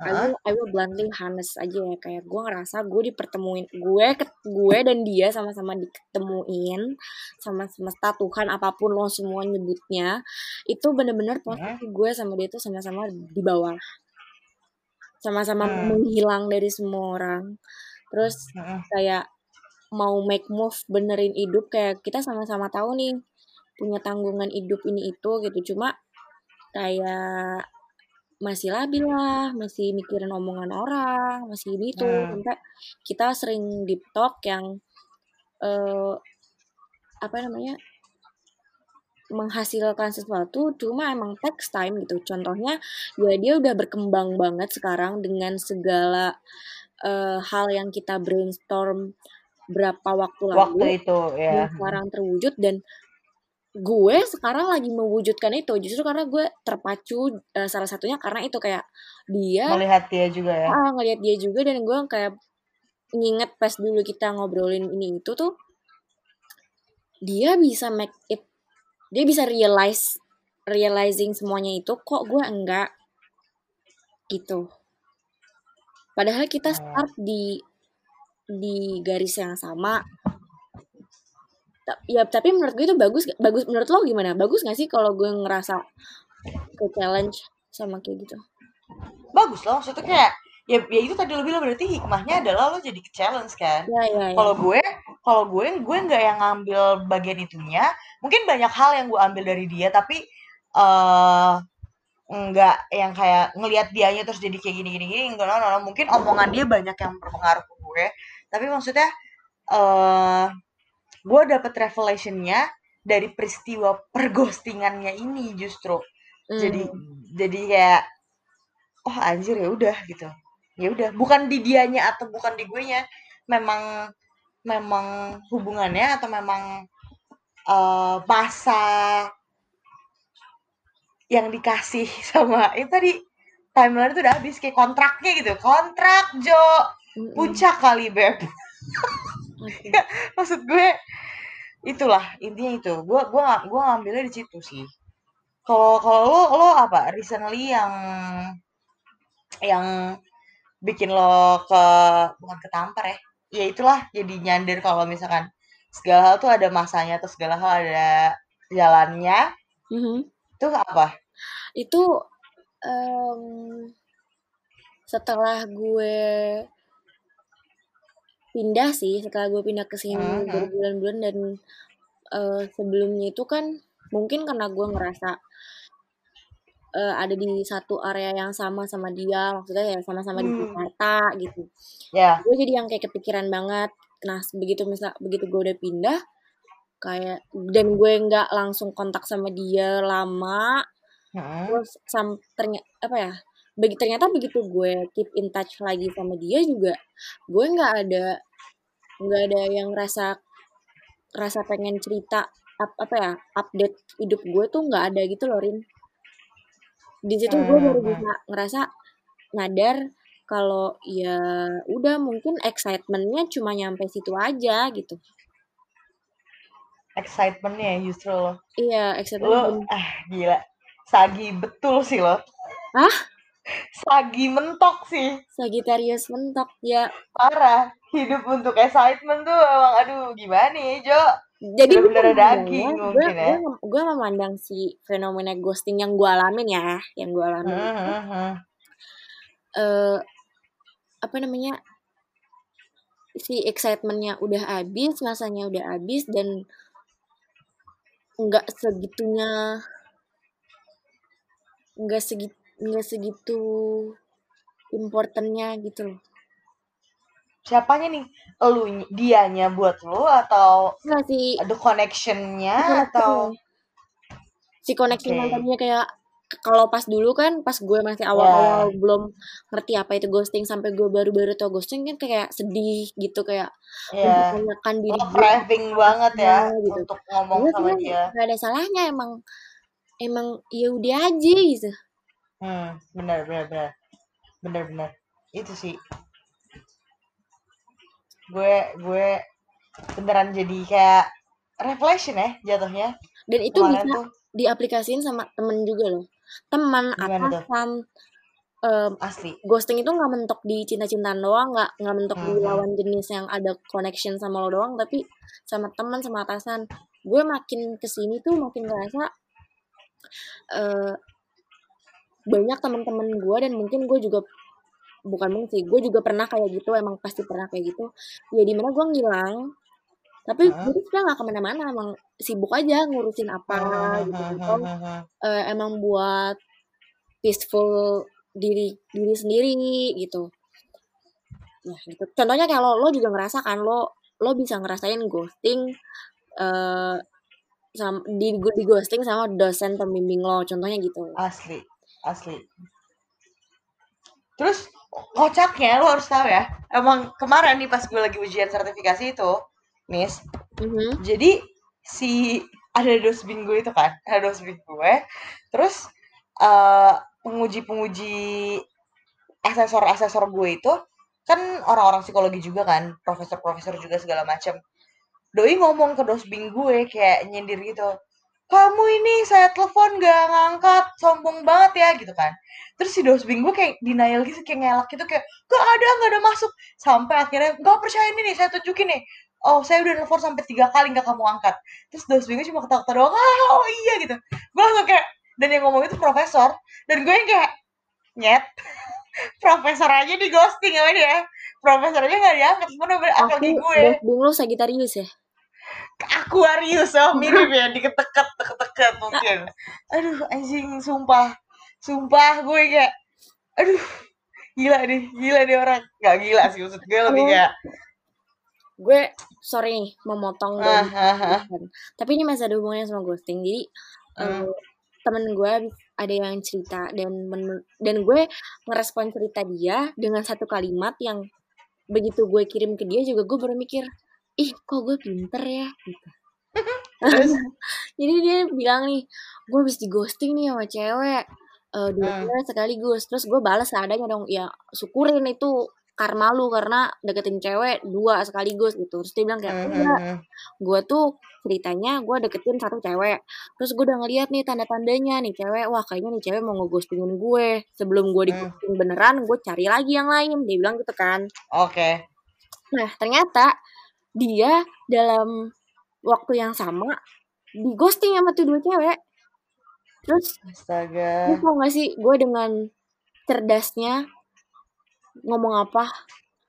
I will, I will bluntly honest aja ya kayak gue ngerasa gue dipertemuin gue gue dan dia sama-sama diketemuin sama semesta Tuhan apa pun lo semua nyebutnya itu bener-bener posisi gue sama dia tuh sama-sama di bawah. Sama-sama hmm. menghilang dari semua orang. Terus kayak mau make move benerin hidup kayak kita sama-sama tahu nih punya tanggungan hidup ini itu gitu. Cuma kayak masih labil lah, masih mikirin omongan orang, masih ini tuh. Hmm. sampai kita sering deep talk yang uh, apa namanya menghasilkan sesuatu cuma emang text time gitu. Contohnya ya dia udah berkembang banget sekarang dengan segala uh, hal yang kita brainstorm berapa waktu lalu waktu itu ya. sekarang terwujud dan gue sekarang lagi mewujudkan itu. Justru karena gue terpacu uh, salah satunya karena itu kayak dia melihat dia juga ya. Ah, ngelihat dia juga dan gue kayak nginget pas dulu kita ngobrolin ini itu tuh dia bisa make it dia bisa realize realizing semuanya itu kok gue enggak? Gitu. Padahal kita oh. start di di garis yang sama ya tapi menurut gue itu bagus bagus menurut lo gimana? Bagus gak sih kalau gue ngerasa ke challenge sama kayak gitu? Bagus loh maksudnya kayak ya, ya itu tadi lo bilang berarti hikmahnya adalah lo jadi ke challenge kan? Ya, ya, ya. kalau gue kalau gue gue nggak yang ngambil bagian itunya. Mungkin banyak hal yang gue ambil dari dia tapi uh, nggak yang kayak ngelihat dianya terus jadi kayak gini gini gini enggak no, no, no. mungkin omongan dia banyak yang berpengaruh ke gue. Tapi maksudnya uh, gue dapet revelationnya dari peristiwa perghostingannya ini justru. Mm. jadi jadi kayak oh anjir ya udah gitu. Ya udah bukan di dianya atau bukan di gue nya memang memang hubungannya atau memang uh, masa yang dikasih sama itu tadi timeline itu udah habis kayak kontraknya gitu. Kontrak Jo. Puncak kali beb okay. maksud gue itulah intinya itu. Gue gue gue ngambilnya di situ sih. Kalau kalau lo lo apa? Recently yang yang bikin lo ke bukan ketampar ya? Ya itulah jadi nyandar kalau misalkan segala hal tuh ada masanya atau segala hal ada jalannya. Mm-hmm. itu apa? Itu um, setelah gue pindah sih setelah gue pindah ke sini uh-huh. berbulan-bulan dan uh, sebelumnya itu kan mungkin karena gue ngerasa uh, ada di satu area yang sama sama dia maksudnya ya sama-sama hmm. di Jakarta gitu yeah. gue jadi yang kayak kepikiran banget nah begitu misal begitu gue udah pindah kayak dan gue nggak langsung kontak sama dia lama hmm. terus sam ternyata apa ya bagi ternyata begitu gue keep in touch lagi sama dia juga gue nggak ada nggak ada yang rasa rasa pengen cerita up, apa ya update hidup gue tuh nggak ada gitu loh Rin. Di situ gue hmm, baru hmm. bisa ngerasa nadar kalau ya udah mungkin excitementnya cuma nyampe situ aja gitu. Excitementnya justru lo. Iya excitement lo ah gila. Sagi betul sih lo. Ah Sagi mentok sih. Sagitarius mentok ya. Parah. Hidup untuk excitement tuh emang aduh gimana nih Jo? Jadi bener daging ya, mungkin gue, ya. Gue, gue memandang si fenomena ghosting yang gue alamin ya, yang gue alamin. Uh, uh, uh. Uh, apa namanya? Si excitementnya udah habis, masanya udah habis dan nggak segitunya nggak segitu nggak segitu importantnya gitu loh siapanya nih lu dianya buat lu atau nggak sih ada connectionnya atau si connection okay. tadinya kayak kalau pas dulu kan pas gue masih awal-awal yeah. belum ngerti apa itu ghosting sampai gue baru-baru tau ghosting kan kayak sedih gitu kayak yeah. mempertanyakan diri oh, gue banget ya gitu. untuk ngomong Lalu sama dia gak ada salahnya emang emang ya udah aja gitu hmm benar benar benar. Benar benar. Itu sih. Gue gue beneran jadi kayak reflection ya jatuhnya. Dan itu bisa tuh. diaplikasiin sama temen juga loh. Teman atasan um, asli. ghosting itu nggak mentok di cinta-cintaan doang nggak nggak mentok hmm. di lawan jenis yang ada connection sama lo doang tapi sama teman sama atasan. Gue makin ke sini tuh makin ngerasa uh, banyak teman-teman gue dan mungkin gue juga bukan mungkin sih gue juga pernah kayak gitu emang pasti pernah kayak gitu. Ya di mana gue ngilang tapi huh? gue sebenarnya gak ke mana-mana emang sibuk aja ngurusin apa uh, gitu. gitu uh, emang buat peaceful diri diri sendiri gitu. Ya gitu. Contohnya kalau lo juga ngerasa kan lo lo bisa ngerasain ghosting uh, sama di, di ghosting sama dosen pembimbing lo contohnya gitu. Asli asli terus kocaknya lo harus tahu ya emang kemarin nih pas gue lagi ujian sertifikasi itu Miss mm-hmm. jadi si ada dosbing gue itu kan ada dosbing gue terus uh, penguji-penguji asesor-asesor gue itu kan orang-orang psikologi juga kan profesor-profesor juga segala macam doi ngomong ke dosbing gue kayak nyindir gitu kamu ini saya telepon gak ngangkat sombong banget ya gitu kan. Terus si dos gue kayak denial gitu kayak ngelak gitu kayak gak ada gak ada masuk. Sampai akhirnya gak percaya ini nih saya tunjukin nih. Oh saya udah telepon sampai tiga kali gak kamu angkat. Terus dos gue cuma ketawa-ketawa doang ah, oh iya gitu. Gue langsung kayak dan yang ngomong itu profesor dan gue yang kayak nyet profesor aja di ghosting sama dia. Profesor aja gak diangkat sebenernya apalagi gue. bingung lu Sagitarius ya Aquarius oh mirip ya diketek deket mungkin. Aduh anjing sumpah. Sumpah gue kayak aduh gila nih gila nih orang. Nggak gila sih maksud gue lebih kayak gue sorry nih memotong ah, ah, ah. tapi ini masih ada hubungannya sama ghosting jadi hmm. um, temen gue ada yang cerita dan dan gue ngerespon cerita dia dengan satu kalimat yang begitu gue kirim ke dia juga gue baru mikir ih kok gue pinter ya? Gitu. Jadi dia bilang nih gue habis di ghosting nih sama cewek uh, dua hmm. sekaligus. Terus gue balas seadanya dong ya syukurin itu karma lu karena deketin cewek dua sekaligus gitu. Terus dia bilang kayak enggak hmm, hmm, gue tuh ceritanya gue deketin satu cewek. Terus gue udah ngeliat nih tanda-tandanya nih cewek wah kayaknya nih cewek mau ngeghostingin gue. Sebelum gue di ghosting beneran gue cari lagi yang lain dia bilang gitu kan. Oke. Okay. nah ternyata dia dalam waktu yang sama di ghosting sama tuh dua cewek. Terus astaga. lu tau gak sih gue dengan cerdasnya ngomong apa?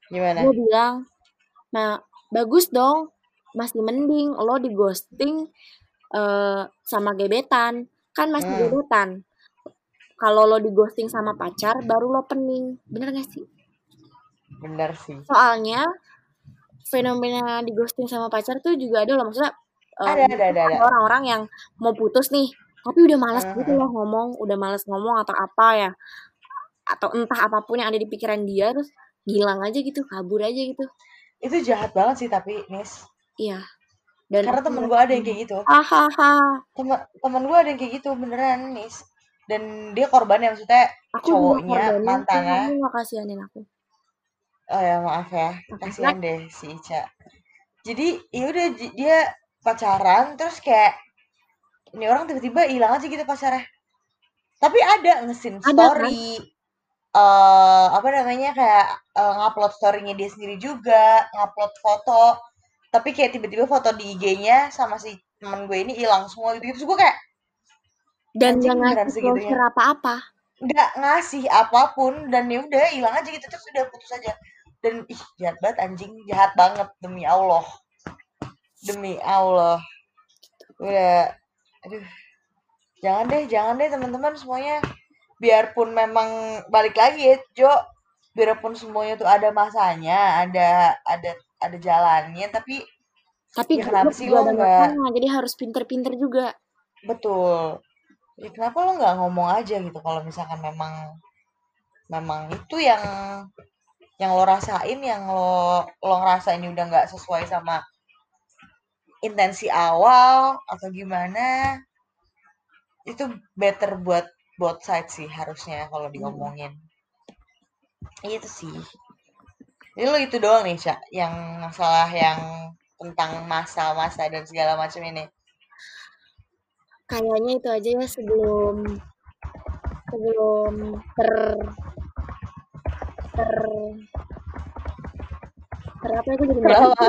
Gimana? Gue bilang nah bagus dong masih mending lo di ghosting uh, sama gebetan. Kan masih hmm. gebetan. Kalau lo di ghosting sama pacar baru lo pening. Bener gak sih? Bener sih. Soalnya fenomena di ghosting sama pacar tuh juga ada loh maksudnya ada, um, ada, ada, ada. orang-orang yang mau putus nih tapi udah malas uh -huh. gitu loh ngomong udah malas ngomong atau apa ya atau entah apa pun yang ada di pikiran dia terus hilang aja gitu kabur aja gitu. Itu jahat banget sih tapi Nis iya. Dan karena temen gue ada yang kayak gitu. Temen temen gue ada yang kayak gitu beneran Nis dan dia korbannya maksudnya aku cowoknya mantannya. kasihanin aku Oh ya maaf ya, kasihan deh si Ica. Jadi ya udah dia pacaran terus kayak ini orang tiba-tiba hilang aja gitu pacarnya. Tapi ada ngesin story. Kan? Uh, apa namanya kayak uh, ngupload storynya dia sendiri juga, ngupload foto. Tapi kayak tiba-tiba foto di IG-nya sama si temen gue ini hilang semua gitu. Terus gue kayak dan jangan ngasih apa-apa. Nggak ngasih apa pun dan ya udah hilang aja gitu terus udah putus aja dan ih jahat banget anjing. Jahat banget demi Allah. Demi Allah. Udah aduh. Jangan deh jangan deh teman-teman semuanya. Biarpun memang balik lagi ya Jo. Biarpun semuanya tuh ada masanya ada ada ada jalannya tapi tapi ya kenapa sih lo enggak jadi harus pinter-pinter juga. Betul. Ya kenapa lo nggak ngomong aja gitu kalau misalkan memang memang itu yang yang lo rasain yang lo lo ngerasa ini udah nggak sesuai sama intensi awal atau gimana itu better buat both side sih harusnya kalau diomongin. Itu sih. Jadi lo itu doang nih Syak, yang masalah yang tentang masa-masa dan segala macam ini. Kayaknya itu aja ya sebelum sebelum ter ter. Ter apa aku jadi berapa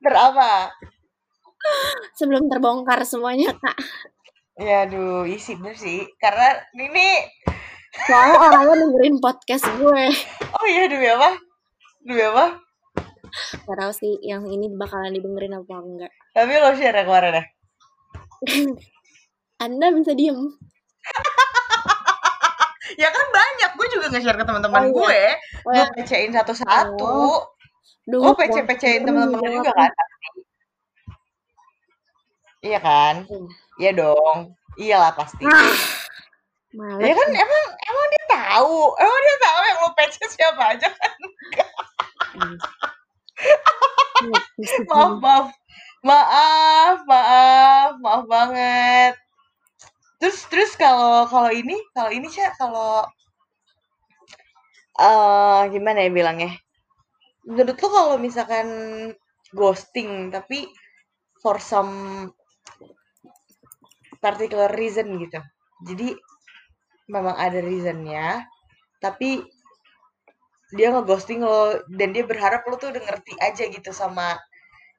berapa sebelum terbongkar semuanya kak. Ya aduh isi bener sih. Karena ini soalnya orangnya dengerin podcast gue. Oh iya demi apa? Demi apa? Gak tau sih yang ini bakalan didengerin apa enggak. Tapi lo share ya kemarin ya? Anda bisa diem. Ya kan gue juga nge-share ke teman-teman Oh, iya. gue. Oh gue ya pecein satu-satu. Oh. Lo pece-pecein teman-teman lo juga kan iya kan? Iya dong. Iyalah pasti. Ah ya kan emang emang dia tahu. Emang dia tahu yang lo pece siapa aja kan? Maaf maaf. Maaf maaf. Maaf banget. Terus terus kalau kalau ini? Kalau ini sih kalau eh gimana ya bilangnya? Menurut lo kalau misalkan ghosting tapi for some particular reason gitu. Jadi memang ada reasonnya tapi dia ngeghosting lo dan dia berharap lo tuh udah ngerti aja gitu sama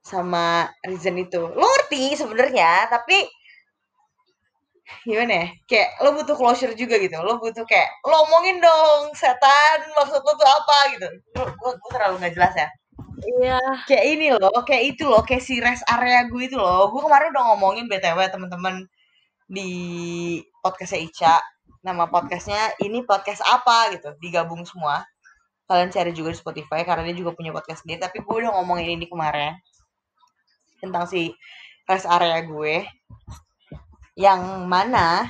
sama reason itu. Lo ngerti sebenarnya tapi gimana ya? Kayak lo butuh closure juga gitu. Lo butuh kayak lo omongin dong setan maksud lo tuh apa? gitu. Lo gue, gue terlalu nggak jelas ya. Iya. Kayak ini loh kayak itu loh kayak si rest area gue itu loh. Gue kemarin udah ngomongin btw teman-teman di podcastnya Ica. Nama podcastnya ini podcast apa? gitu. Digabung semua. Kalian cari juga di Spotify karena dia juga punya podcast dia tapi gue udah ngomongin ini kemarin tentang si rest area gue yang mana?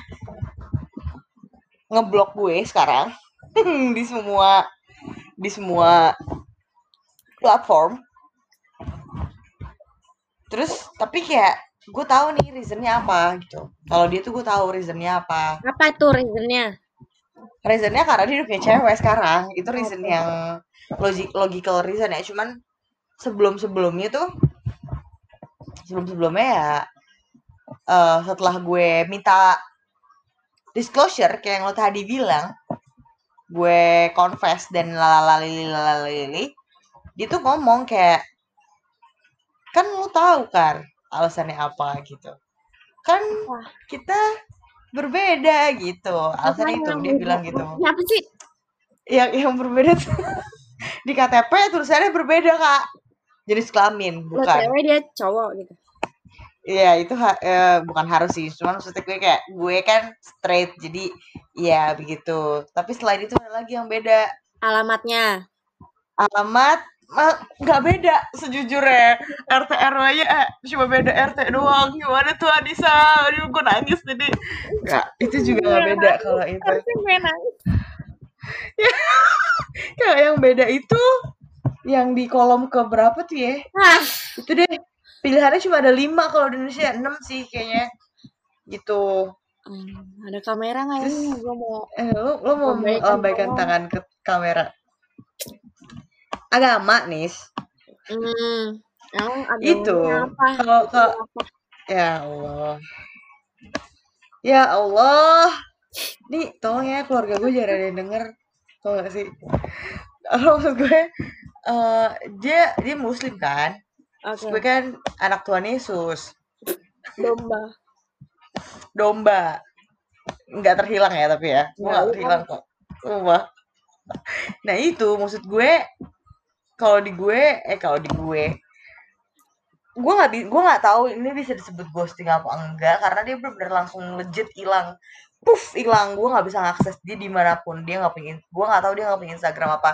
Ngeblok gue sekarang. Di semua di semua platform. Terus tapi kayak gue tahu nih reasonnya apa gitu. Kalau dia tuh gue tahu reasonnya apa. Apa tuh reasonnya? Reasonnya karena dia udah punya cewek sekarang. Itu reason Oke. yang logik logical reason ya cuman sebelum sebelumnya tuh sebelum sebelumnya ya eh, setelah gue minta disclosure kayak yang lo tadi bilang gue confess dan lalalali lalalili dia tuh ngomong kayak kan lo tahu kan alasannya apa gitu. Kan kita berbeda gitu. Alasannya itu dia bilang gitu. Siapa sih? yang yang berbeda tuh di KTP tulisannya berbeda kak. Jenis kelamin Lo bukan. cewek dia cowok gitu. Iya itu ha- eh, bukan harus sih cuman maksudnya gue kayak gue kan straight jadi ya begitu. Tapi selain itu ada lagi yang beda. Alamatnya. alamat mah nggak beda sejujurnya. RT RW nya eh, cuma beda RT doang. Gimana tuh Anissa? Aduh gue nangis jadi nggak itu juga nggak beda kalau itu. Harusnya gue nangis. kalau yang beda itu yang di kolom ke berapa tuh ya? Ah, itu deh pilihannya cuma ada lima kalau di Indonesia enam sih kayaknya. Gitu. Hmm, ada kamera nggak ini? Gue mau eh lo lo mau melambaikan tangan. ke kamera? Agama nis. Hmm, Itu. kalau Apa? ya Allah. Ya Allah. Nih tolong ya keluarga gue jangan ada yang denger. Tau gak sih? Kalau maksud gue eh dia dia muslim kan Oke, gue kan anak Tuhan Yesus domba. domba. Nggak terhilang ya tapi ya. Gue Nggak, terhilang kok. Sumpah. nah itu maksud gue kalau di gue eh kalau di gue gue nggak gue nggak tahu ini bisa disebut ghosting apa enggak karena dia benar-benar langsung legit hilang. Puff hilang. Gue nggak bisa ngakses dia di mana pun. Dia nggak punya gue nggak tahu dia nggak punya Instagram apa.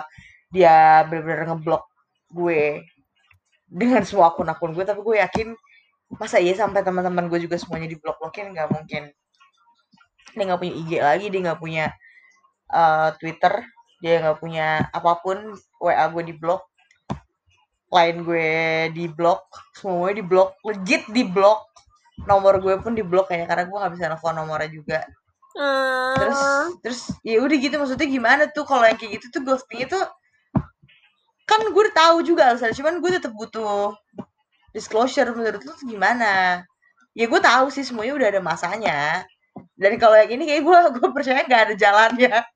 Dia benar-benar ngeblok gue dengan semua akun-akun gue tapi gue yakin masa iya sampai teman-teman gue juga semuanya di blok blokin nggak mungkin. Dia nggak punya IG lagi dia nggak punya uh, Twitter dia nggak punya apa pun WA gue di blok lain gue di blok semuanya di blok legit di blok nomor gue pun di blok kayaknya karena gue nggak bisa nelfon nomornya juga. Terus terus ya udah gitu maksudnya gimana tuh kalau yang kayak gitu tuh ghosting itu kan gue tahu juga alasannya cuman gue tetap butuh disclosure menurut lu gimana? Ya gue tahu sih semuanya udah ada masanya. Dan kalau yang ini kayak gue gue percaya nggak ada jalannya.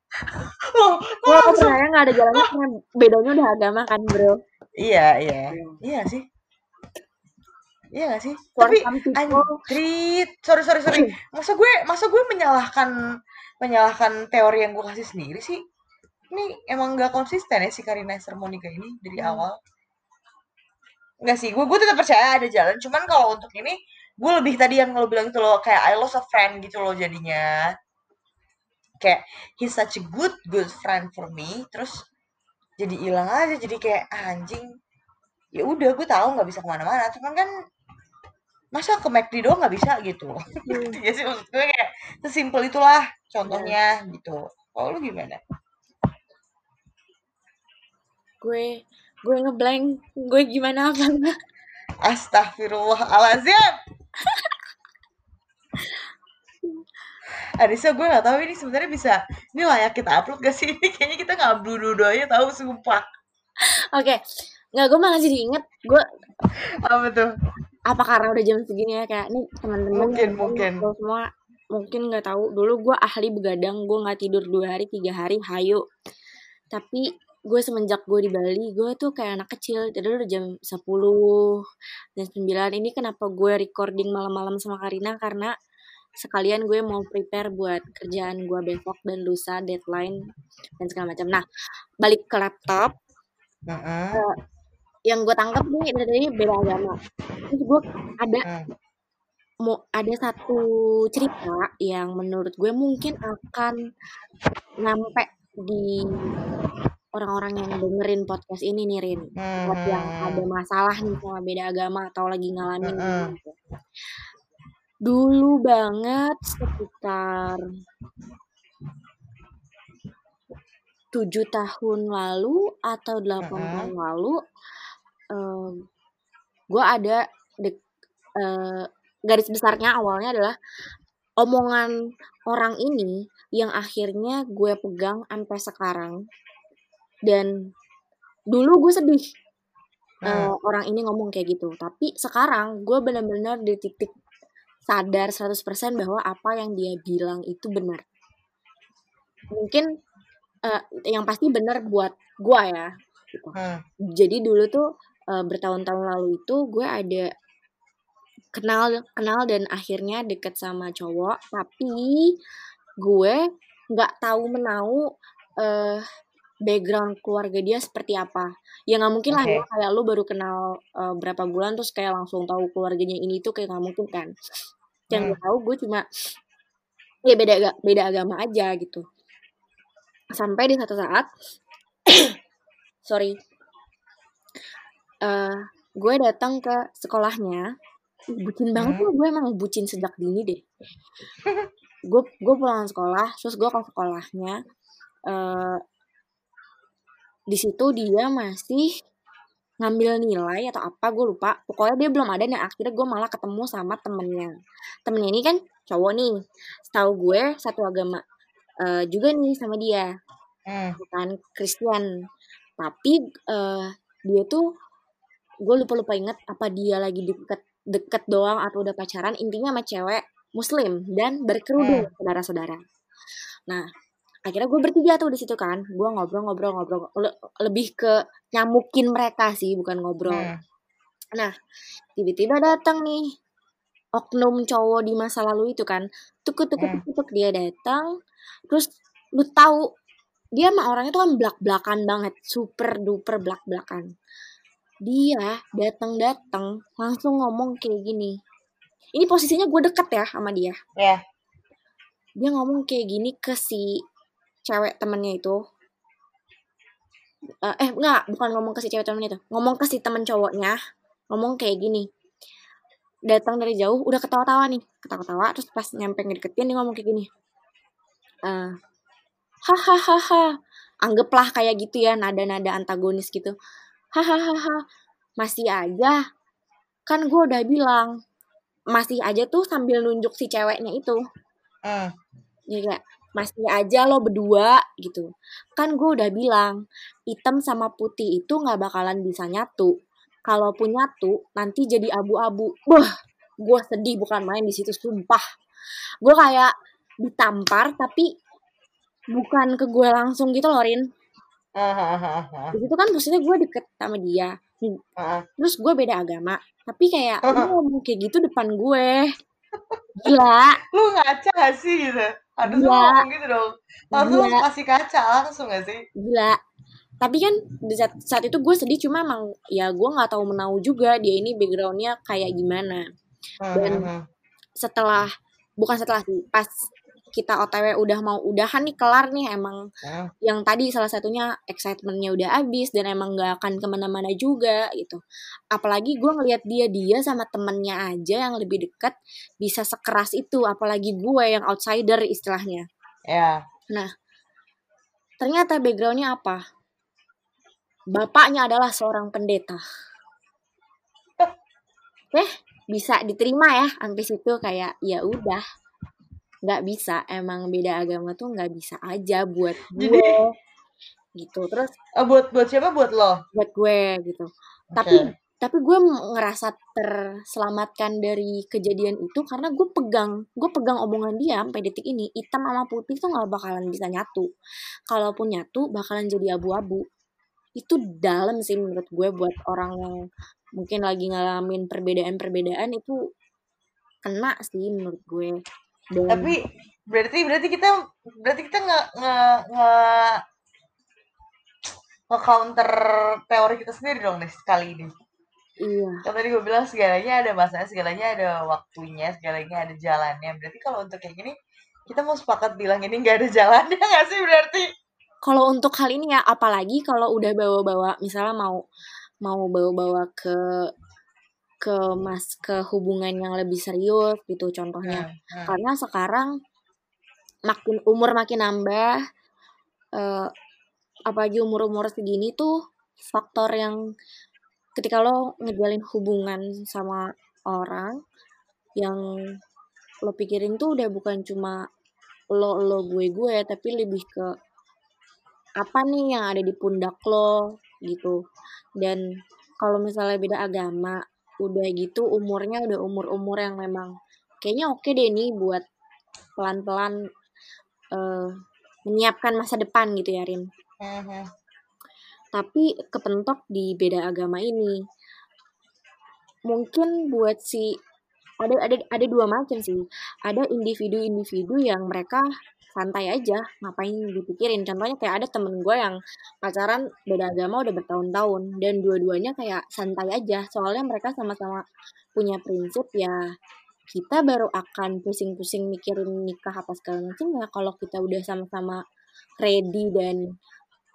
Oh, gue percaya nggak ada jalannya karena bedanya udah agama kan bro. Iya iya. Iya, iya sih? Iya gak sih? For Tapi anjrit, sorry sorry sorry. Masa gue masa gue menyalahkan menyalahkan teori yang gue kasih sendiri sih? Ini emang gak konsisten ya si Karina Sermonika ini dari hmm. awal. Enggak sih, gue gue tetap percaya ada jalan. Cuman kalau untuk ini, gue lebih tadi yang lo bilang itu loh, kayak I lost a friend gitu loh jadinya. Kayak he's such a good good friend for me. Terus jadi hilang aja, jadi kayak ah, anjing. Ya udah, gue tahu nggak bisa ke mana-mana. Cuman kan masa ke McD doang nggak bisa gitu. Hmm. ya sih maksud gue kayak sesimpel itulah contohnya hmm. gitu. Kalau lu gimana? Gue gue ngeblank. Gue gimana apa enggak? Astagfirullahaladzim Arisa gue gak tahu ini sebenarnya bisa ini layak kita upload gak sih? Ini kayaknya kita nggak dua aja tahu sumpah. Oke. Okay. nggak gue malah jadi inget gue apa tuh? apa karena udah jam segini ya kayak nih teman-teman mungkin mungkin. semua mungkin nggak tahu. Dulu gue ahli begadang gue nggak tidur dua hari tiga hari hayu tapi gue semenjak gue di Bali gue tuh kayak anak kecil jadi udah jam 10 dan 9 ini kenapa gue recording malam-malam sama Karina? Karena sekalian gue mau prepare buat kerjaan gue besok dan lusa deadline dan segala macam. Nah balik ke laptop. Uh -uh. Uh, yang gue tangkap nih dari beda agama. Terus gue ada uh. mau ada satu cerita yang menurut gue mungkin akan nyampe di orang-orang yang dengerin podcast ini nih Rin hmm. buat yang ada masalah nih sama beda agama atau lagi ngalamin hmm. gitu. dulu banget sekitar tujuh tahun lalu atau delapan hmm. tahun lalu um, gue ada de, uh, garis besarnya awalnya adalah omongan orang ini yang akhirnya gue pegang sampai sekarang dan dulu gue sedih hmm. uh, orang ini ngomong kayak gitu tapi sekarang gue benar-benar di titik sadar 100% bahwa apa yang dia bilang itu benar mungkin uh, yang pasti benar buat gue ya gitu. hmm. jadi dulu tuh uh, bertahun-tahun lalu itu gue ada kenal kenal dan akhirnya deket sama cowok tapi gue nggak tahu menau uh, background keluarga dia seperti apa ya nggak mungkin okay. lah ya kayak lu baru kenal uh, berapa bulan terus kayak langsung tahu keluarganya ini tuh kayak nggak mungkin kan yang hmm. gue tahu gue cuma ya beda beda agama aja gitu sampai di satu saat sorry uh, gue datang ke sekolahnya bucin banget tuh hmm. gue emang bucin sejak dini deh gue gue pulang sekolah terus gue ke sekolahnya uh, di situ dia masih ngambil nilai atau apa gue lupa. Pokoknya dia belum ada dan akhirnya gue malah ketemu sama temennya. Temennya ini kan cowok nih. Setahu gue satu agama uh, juga nih sama dia. Hmm. bukan Kristen tapi uh, dia tuh gue lupa lupa inget apa dia lagi deket deket doang atau udah pacaran. Intinya sama cewek muslim dan berkerudung hmm. saudara-saudara. Nah akhirnya gue bertiga tuh di situ kan gue ngobrol-ngobrol-ngobrol lebih ke nyamukin mereka sih bukan ngobrol hmm. nah tiba-tiba datang nih oknum cowok di masa lalu itu kan tuk tuk tuk hmm. tuk dia datang terus lu tahu dia mah orangnya tuh kan belak belakan banget super duper belak belakan dia datang datang langsung ngomong kayak gini ini posisinya gue deket ya sama dia yeah. dia ngomong kayak gini ke si cewek temennya itu. Uh, eh enggak bukan ngomong ke si cewek temennya itu. Ngomong ke si temen cowoknya ngomong kayak gini. Datang dari jauh udah ketawa-tawa nih. Ketawa-tawa terus pas nyampe ngedeketin dia ngomong kayak gini. Eh hahaha anggaplah kayak gitu ya nada-nada antagonis gitu. Hahaha masih aja. Kan gue udah bilang masih aja tuh sambil nunjuk si ceweknya itu. Hmm. jadi kayak masih aja lo berdua gitu. Kan gue udah bilang hitam sama putih itu nggak bakalan bisa nyatu. Kalaupun nyatu nanti jadi abu-abu. Wah gue sedih bukan main di situ sumpah. Gue kayak ditampar tapi bukan ke gue langsung gitu loh Rin. Di situ kan maksudnya gue deket sama dia. Heeh. terus gue beda agama tapi kayak lu ngomong kayak gitu depan gue. Gila. Lu ngaca gak sih gitu? Gila. ngomong gitu dong. Langsung lu Gila. kasih kaca langsung gak sih? gila tapi kan di saat, saat itu gue sedih cuma emang ya gue nggak tahu menau juga dia ini backgroundnya kayak gimana Dan- Hmm. setelah bukan setelah sih pas kita otw udah mau udahan nih kelar nih emang. Hmm. yang tadi salah satunya excitementnya udah habis dan emang nggak akan ke mana-mana juga gitu. Apalagi gue ngelihat dia dia sama temennya aja yang lebih dekat bisa sekeras itu apalagi gue yang outsider istilahnya. Ya. ternyata backgroundnya apa? Bapaknya adalah seorang pendeta. Eh bisa diterima ya sampai situ kayak ya udah nggak bisa emang beda agama tuh nggak bisa aja buat gue. Gitu terus Eh, buat buat siapa? Buat lo. buat gue gitu. Tapi tapi gue ngerasa terselamatkan dari kejadian itu karena gue pegang gue pegang omongan dia sampai detik ini hitam sama putih tuh nggak bakalan bisa nyatu. Kalaupun nyatu bakalan jadi abu-abu. Itu dalam sih menurut gue buat orang yang mungkin lagi ngalamin perbedaan-perbedaan itu kena sih menurut gue dan Tapi berarti berarti kita berarti kita nge nge nge nge counter teori kita sendiri dong nih sekali ini. iya Kan tadi gue bilang segalanya ada masanya, segalanya ada waktunya, segalanya ada jalannya. Berarti kalau untuk kayak gini, kita mau sepakat bilang ini nggak ada jalannya nggak sih berarti? kalau untuk hal ini ya apalagi kalau udah bawa-bawa misalnya mau mau bawa-bawa ke ke mas ke hubungan yang lebih serius gitu contohnya Hmm, hmm. karena sekarang makin umur makin nambah eh apalagi umur-umur segini tuh faktor yang ketika lo ngejalin hubungan sama orang yang lo pikirin tuh udah bukan cuma lo lo gue gue tapi lebih ke apa nih yang ada di pundak lo gitu dan kalau misalnya beda agama udah gitu umurnya udah umur-umur yang memang kayaknya oke deh nih buat pelan-pelan eh, menyiapkan masa depan gitu ya Rin. Tapi kepentok di beda agama ini. Mungkin buat si ada ada ada dua macam sih. Ada individu-individu yang mereka santai aja ngapain dipikirin? Contohnya kayak ada temen gue yang pacaran beda agama udah bertahun-tahun dan dua-duanya kayak santai aja. Soalnya mereka sama-sama punya prinsip ya kita baru akan pusing-pusing mikirin nikah apa segala macam ya kalau kita udah sama-sama ready dan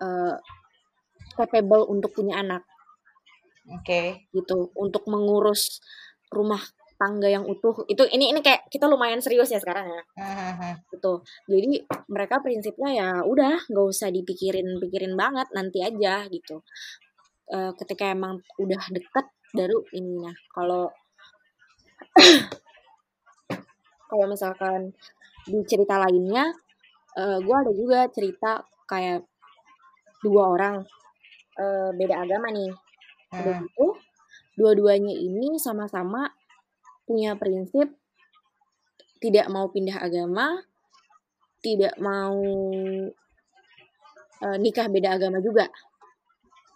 eh, capable untuk punya anak. Oke. gitu untuk mengurus rumah tangga yang utuh. Itu ini ini kayak kita lumayan serius ya sekarang ya. Gitu. Jadi mereka prinsipnya ya udah nggak usah dipikirin pikirin banget nanti aja gitu. Eh, ketika emang udah deket baru ini nah kalau kalau misalkan di cerita lainnya gue ada juga cerita kayak dua orang. Eh, beda agama nih. Udah gitu dua-duanya ini sama-sama punya prinsip tidak mau pindah agama tidak mau eh, nikah beda agama juga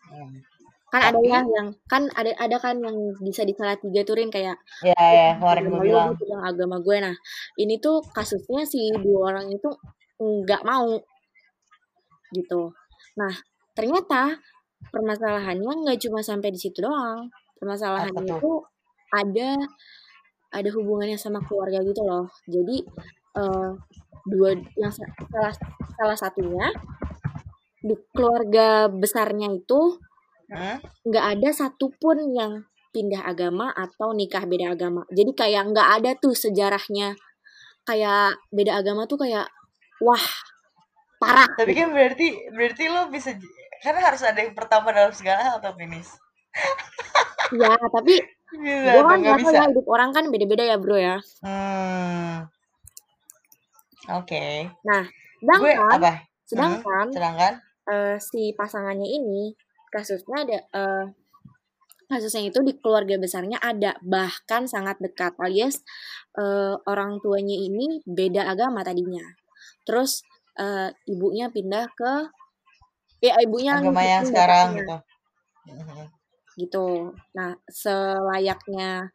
Hmm. kan ada Tapi- ya yang kan ada ada kan yang bisa disalah tiga turin kayak Ya ya, kemarin gue bilang. agama gue nah ini tuh kasusnya si dua orang itu nggak mau gitu nah ternyata permasalahannya nggak cuma sampai di situ doang permasalahannya itu ada ada hubungannya sama keluarga gitu loh jadi eh, dua yang sa- salah salah satunya di keluarga besarnya itu nggak ada satupun yang pindah agama atau nikah beda agama. Jadi kayak nggak ada tuh sejarahnya kayak beda agama tuh kayak wah parah. Tapi kan berarti berarti lo bisa karena harus ada yang pertama dalam segala hal atau finish. ya tapi gue kan nggak tahu ya hidup orang kan beda-beda ya bro ya. Hmm. Oke. Okay. Nah, sedangkan gue apa? Sedangkan, hmm, sedangkan uh, si pasangannya ini kasusnya ada uh, kasusnya itu di keluarga besarnya ada bahkan sangat dekat alias uh, orang tuanya ini beda agama tadinya terus uh, ibunya pindah ke ya ibunya agama yang sekarang gitu mm-hmm. Gitu. Nah selayaknya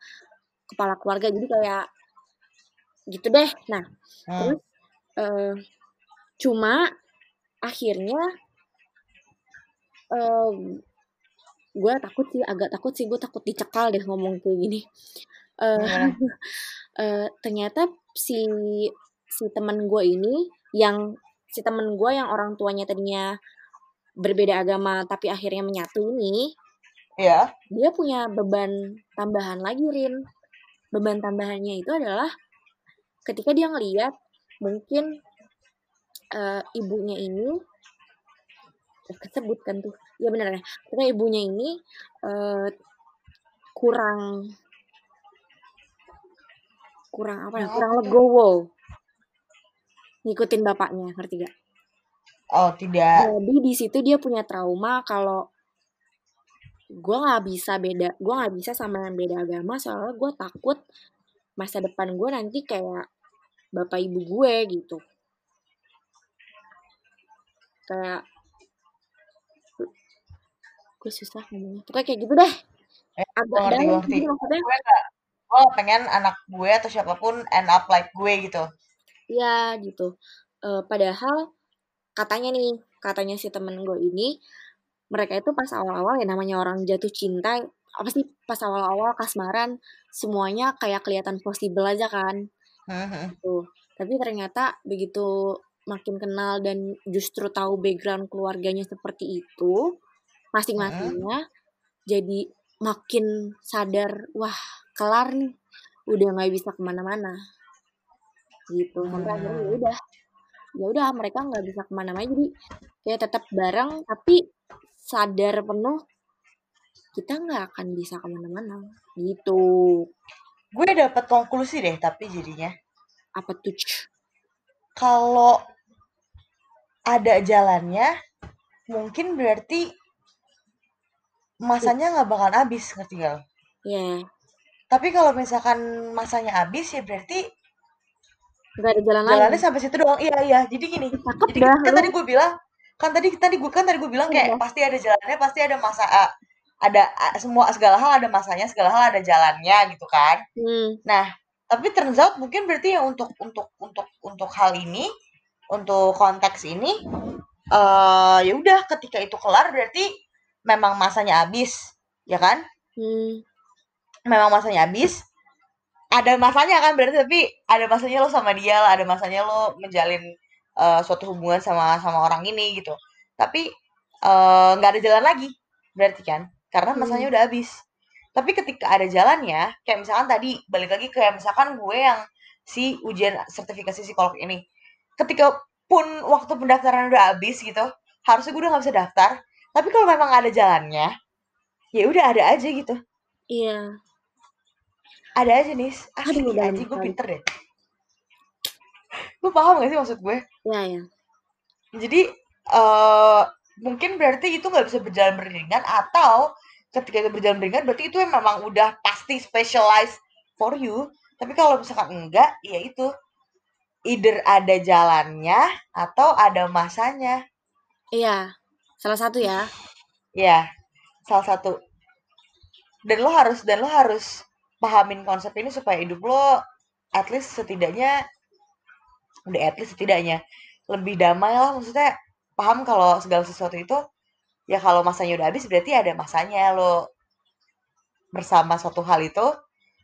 kepala keluarga jadi kayak gitu deh. Nah hmm. terus uh, cuma akhirnya uh, gue takut sih agak takut sih gue takut dicekal deh ngomong kayak gini. Uh, uh, ternyata si si teman gue ini yang si temen gue yang orang tuanya tadinya berbeda agama tapi akhirnya menyatu ini ya dia punya beban tambahan lagi Rin. Beban tambahannya itu adalah ketika dia ngeliat mungkin uh, ibunya ini kesebut kan tuh. Ya benar ya karena ibunya ini uh, kurang kurang apa ya? Kurang legowo. Ngikutin bapaknya ngerti gak? Oh tidak. Jadi di situ dia punya trauma kalau gue nggak bisa beda gue nggak bisa sama yang beda agama soalnya gue takut masa depan gue nanti kayak bapak ibu gue gitu. Kayak gue susah ngomongnya. Pokoknya kayak gitu deh. Eh, agak gitu maksudnya. Gue gak, gue pengen anak gue atau siapa pun end up like gue gitu. Iya gitu. Uh, padahal katanya nih katanya si temen gue ini mereka itu pas awal-awal ya namanya orang jatuh cinta apa sih pas awal-awal kasmaran semuanya kayak kelihatan possible aja kan. Gitu. Tapi ternyata begitu makin kenal dan justru tahu background keluarganya seperti itu masing-masingnya jadi makin sadar wah kelar nih udah nggak bisa ke mana-mana. Gitu. Sampai akhirnya ya udah. Ya udah mereka nggak bisa ke mana-mana jadi kayak tetap bareng tapi sadar penuh kita nggak akan bisa ke mana-mana gitu gue dapat konklusi deh tapi jadinya apa tuh kalau ada jalannya mungkin berarti masanya nggak bakal habis ngerti gak? Iya. Yeah. Tapi kalau misalkan masanya habis ya berarti nggak ada jalan Jalannya sampai situ doang. Iya iya. Jadi gini. Cakep jadi dah, kan tadi gue bilang kan tadi tadi gue kan tadi gue bilang kayak yeah. pasti ada jalannya, pasti ada masa uh, ada uh, semua segala hal ada masanya, segala hal ada jalannya gitu kan. Hmm. Nah, tapi turns out mungkin berarti ya untuk untuk untuk untuk hal ini, untuk konteks ini uh, ya udah ketika itu kelar berarti memang masanya habis, ya kan? Hmm. Memang masanya habis. Ada masanya kan berarti tapi ada masanya lo sama dia lah, ada masanya lo menjalin uh, suatu hubungan sama sama orang ini gitu. Tapi eh, nggak uh, ada jalan lagi berarti kan? Karena masanya hmm. udah habis. Tapi ketika ada jalannya, kayak misalkan tadi balik lagi ke misalkan gue yang si ujian sertifikasi psikolog ini. Ketika pun waktu pendaftaran udah habis gitu, harusnya gue udah nggak bisa daftar tapi kalau memang ada jalannya ya udah ada aja gitu iya ada aja nih asli Aduh, aja gue pinter deh lu paham gak sih maksud gue? Iya iya. Jadi uh, mungkin berarti itu nggak bisa berjalan beriringan atau ketika itu berjalan beriringan berarti itu memang udah pasti specialized for you. Tapi kalau misalkan enggak ya itu. Either ada jalannya atau ada masanya. Iya. Salah satu ya. Iya, salah satu. Dan lo harus dan lo harus pahamin konsep ini supaya hidup lo at least setidaknya udah at least setidaknya lebih damai lah maksudnya paham kalau segala sesuatu itu ya kalau masanya udah habis berarti ada masanya lo bersama suatu hal itu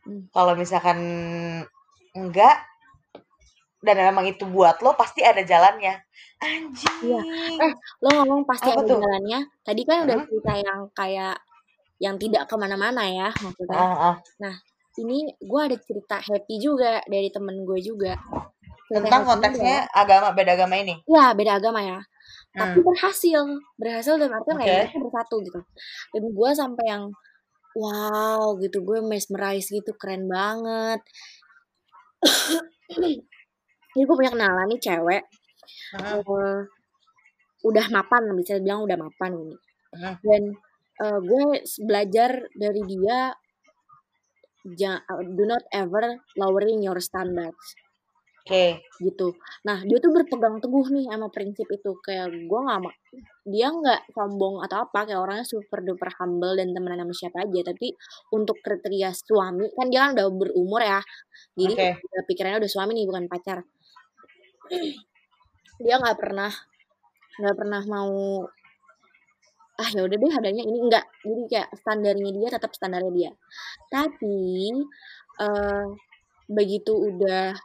hmm. kalau misalkan enggak dan memang itu buat lo pasti ada jalannya anjing iya. eh lo ngomong pasti Apa ada tuh? jalannya tadi kan udah hmm? cerita yang kayak yang tidak ke mana-mana ya maksudnya. Ah, ah. Nah ini gue ada cerita happy juga dari temen gue juga. Tentang konteksnya agama beda agama ini. Ya beda agama ya. Tapi Hmm. berhasil, berhasil dan artinya kayak Oke. mereka bersatu gitu. Dan gue sampai yang wow gitu, gue mesmerize gitu, keren banget. Jadi gue punya kenalan nih cewek, Hmm. eh, udah mapan, bisa dibilang udah mapan ini. Hmm. Dan eh, gue belajar dari dia, ja- do not ever lowering your standards Oke. gitu. Nah dia tuh berpegang teguh nih sama prinsip itu. Kayak gue nggak ma- dia nggak sombong atau apa kayak orangnya super duper humble dan temenan sama siapa aja. Tapi untuk kriteria suami kan dia kan udah berumur ya. Jadi udah pikirannya udah suami nih bukan pacar. Dia nggak pernah nggak pernah mau ah ya udah deh adanya ini. Enggak jadi kayak standarnya dia tetap standarnya dia. Tapi eh begitu udah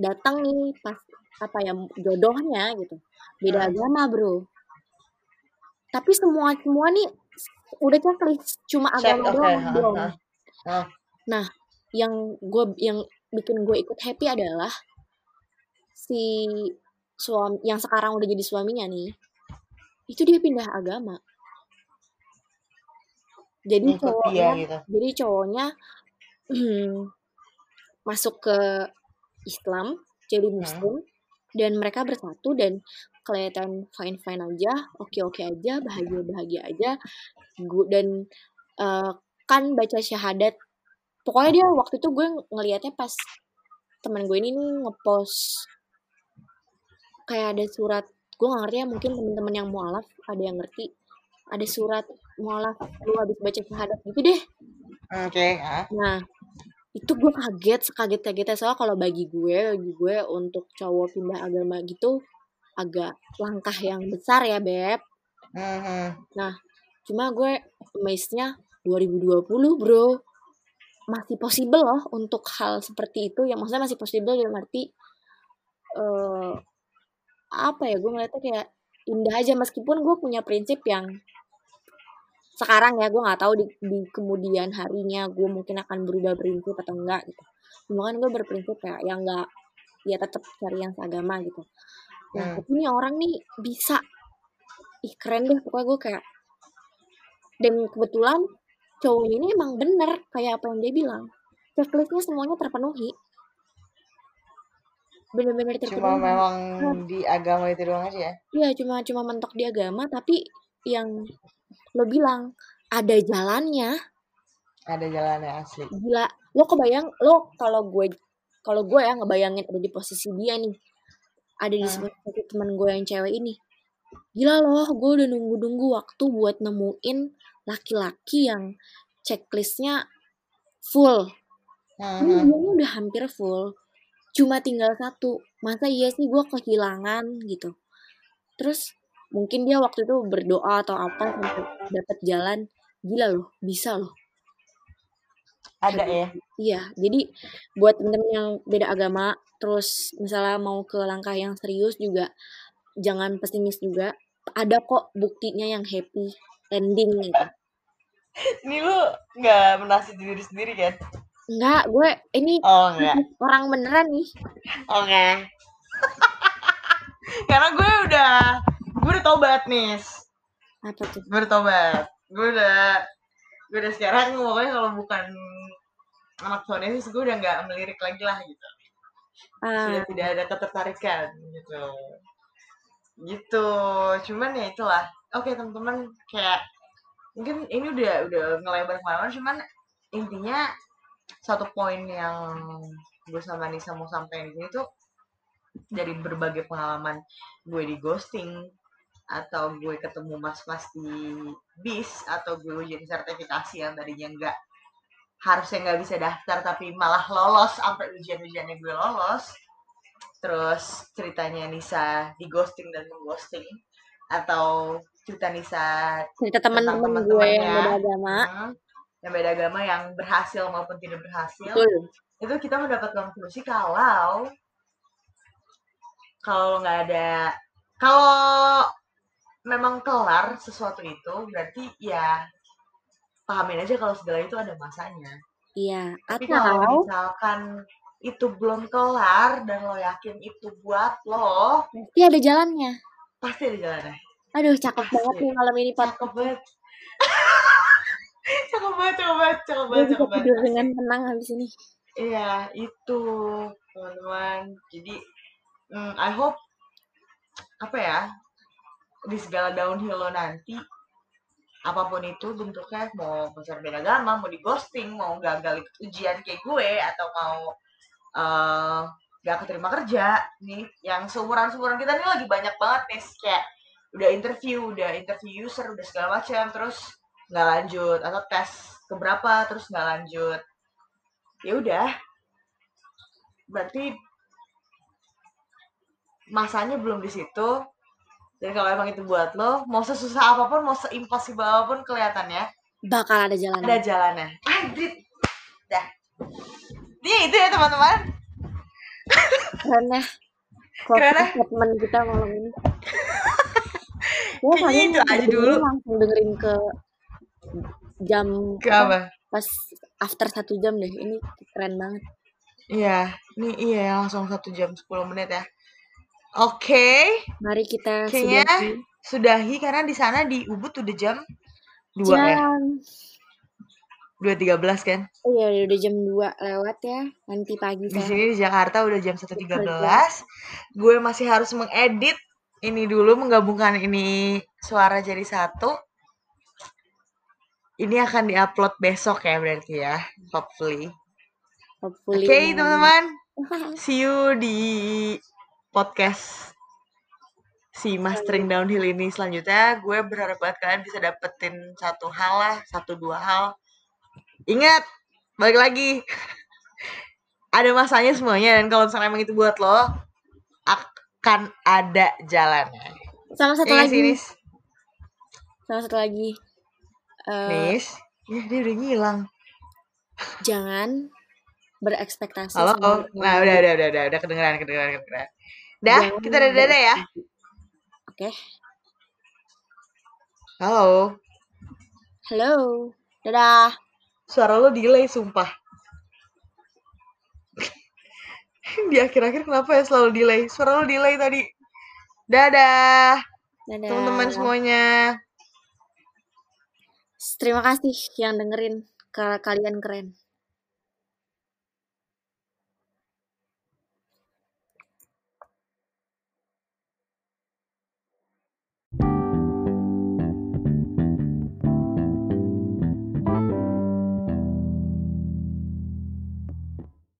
datang nih pas apa ya jodohnya gitu beda Hmm. agama bro tapi semua semua nih udah checklist cuma Check, agama oke. doang ha, belum nah yang gue yang bikin gue ikut happy adalah si suami yang sekarang udah jadi suaminya nih itu dia pindah agama jadi dia cowoknya gitu. jadi cowoknya masuk ke Islam jadi Hmm. Muslim dan mereka bersatu dan kelihatan fine fine aja oke oke aja bahagia bahagia aja dan eh, kan baca syahadat pokoknya dia waktu itu gue ngelihatnya pas teman gue ini nih ngepost kayak ada surat gue gak ngerti ya mungkin teman-teman yang mualaf ada yang ngerti ada surat mualaf lu habis baca syahadat gitu deh Oke. ah. Nah, itu gue kaget, sekaget kagetnya soalnya kalau bagi gue, bagi gue untuk cowok pindah agama gitu agak langkah yang besar ya, Beb. Mhm. Cuma gue amazed-nya 2020, Bro. Masih possible loh untuk hal seperti itu, yang maksudnya masih possible dalam arti eh apa ya, gue ngeliatnya kayak indah aja meskipun gue punya prinsip yang sekarang ya gue nggak tahu di, di kemudian harinya gue mungkin akan berubah prinsip atau enggak gitu. Cuma kan gue berprinsip kayak yang enggak ya tetap cari yang seagama gitu. Nah Hmm. tapi ini orang nih bisa. Ih keren deh pokoknya gue kayak dan kebetulan cowok ini emang bener kayak apa yang dia bilang. Checklistnya semuanya terpenuhi. Bener-bener Cuma terpenuhi. memang Nah, di agama itu doang aja ya. Iya cuma cuma mentok di agama tapi yang lo bilang ada jalannya Ada jalannya asli. gila lo kebayang lo kalau gue kalau gue ya ngebayangin ada di posisi dia nih ada di Hmm. posisi teman gue yang cewek ini gila loh gue udah nunggu-nunggu waktu buat nemuin laki-laki yang checklistnya full ini Mhm. dia udah hampir full cuma tinggal satu masa iya sih gue kehilangan gitu terus mungkin dia waktu itu berdoa atau apa sampai dapat jalan gila loh bisa loh Ada ya. Iya, jadi buat temen-temen yang beda agama, terus misalnya mau ke langkah yang serius juga, jangan pesimis juga. Ada kok buktinya yang happy ending gitu. Ini lu nggak menasih diri sendiri kan? Enggak, gue ini Oh enggak. orang beneran nih. Oke. Karena gue udah gue udah tobat nih. Apa tuh? Gue udah tobat. Gue udah gue udah sekarang pokoknya kalau bukan anak Sonesis gue udah nggak melirik lagi lah gitu. Ah, Sudah tidak ada ketertarikan gitu. Gitu. Cuman ya itulah. Oke teman-teman kayak mungkin ini udah udah ngelebar ke mana-mana cuman intinya satu poin yang gue sama Nisa mau sampaikan di sini tuh dari berbagai pengalaman gue di ghosting atau gue ketemu mas-mas di bis atau gue ujian sertifikasi yang tadinya nggak harusnya nggak bisa daftar tapi malah lolos sampai ujian-ujiannya gue lolos terus ceritanya Nisa di ghosting dan mengghosting atau cerita Nisa cerita tentang teman-teman gue yang beda agama. hmm, yang beda agama yang berhasil maupun tidak berhasil Betul. itu kita mendapat konklusi kalau kalau nggak ada kalau memang kelar sesuatu itu berarti ya pahamin aja kalau segala itu ada masanya Iya, tapi kalau atau misalkan itu belum kelar dan lo yakin itu buat lo pasti ada jalannya. pasti ada jalannya Aduh, cakep Pasti. banget nih malam ini Pot. cakep banget cakep banget cakep banget cakep Gue banget bisa cakep banget tidur dengan tenang habis ini. Iya, itu teman-teman. Jadi, mm, I hope apa ya di segala downhill lo nanti, apa pun itu bentuknya mau besar beda agama, mau di ghosting, mau gagal ujian kayak gue, atau mau eh gak keterima kerja nih, yang seumuran seumuran kita nih lagi banyak banget nih kayak udah interview, udah interview user, udah segala macam, terus nggak lanjut atau tes keberapa terus nggak lanjut. Ya udah. Berarti masanya belum di situ dan kalau emang itu buat lo mau sesusah apa pun mau seimpossible apa pun kelihatannya Bakal ada jalannya. ada jalannya anjir dah dia itu ya teman-teman Keren. Keren ya? statement kita malam ini. Ya, Kayaknya itu aja dulu. Langsung dengerin ke jam ke apa pas after satu jam deh. Ini keren banget. iya ini iya ya, langsung satu jam 10 menit ya oke Mari kita Kayaknya sudahi sudahi karena di sana di Ubud udah jam 2 ya jam. 2.13 kan Iya, udah jam 2 lewat ya. Nanti pagi Di saya. sini di Jakarta udah jam 1.13. Gue masih harus mengedit ini dulu, menggabungkan ini suara jadi satu. Ini akan diupload besok ya berarti ya, hopefully. Oke, Hopefully. teman-teman. See you di podcast si Mastering Downhill ini selanjutnya. Gue berharap banget kalian bisa dapetin satu hal lah, satu dua hal. Ingat, balik lagi. ada masanya semuanya dan kalau misalnya emang itu buat lo akan ada jalannya. Sama satu nggak lagi. sih, Nis? Sama satu lagi. Eh, Nis? Ya, dia udah ngilang. jangan berekspektasi Halo? Oh, nah, udah, udah, udah, udah, udah kedengeran, kedengeran, kedengeran. Dah, Jangan kita dadah dadah ya. Oke. Halo. Halo. Dadah. Suara lo delay, sumpah. Di akhir-akhir kenapa ya selalu delay? Suara lo delay tadi. Dadah, Dadah. teman-teman semuanya. Terima kasih yang dengerin. Kalian keren.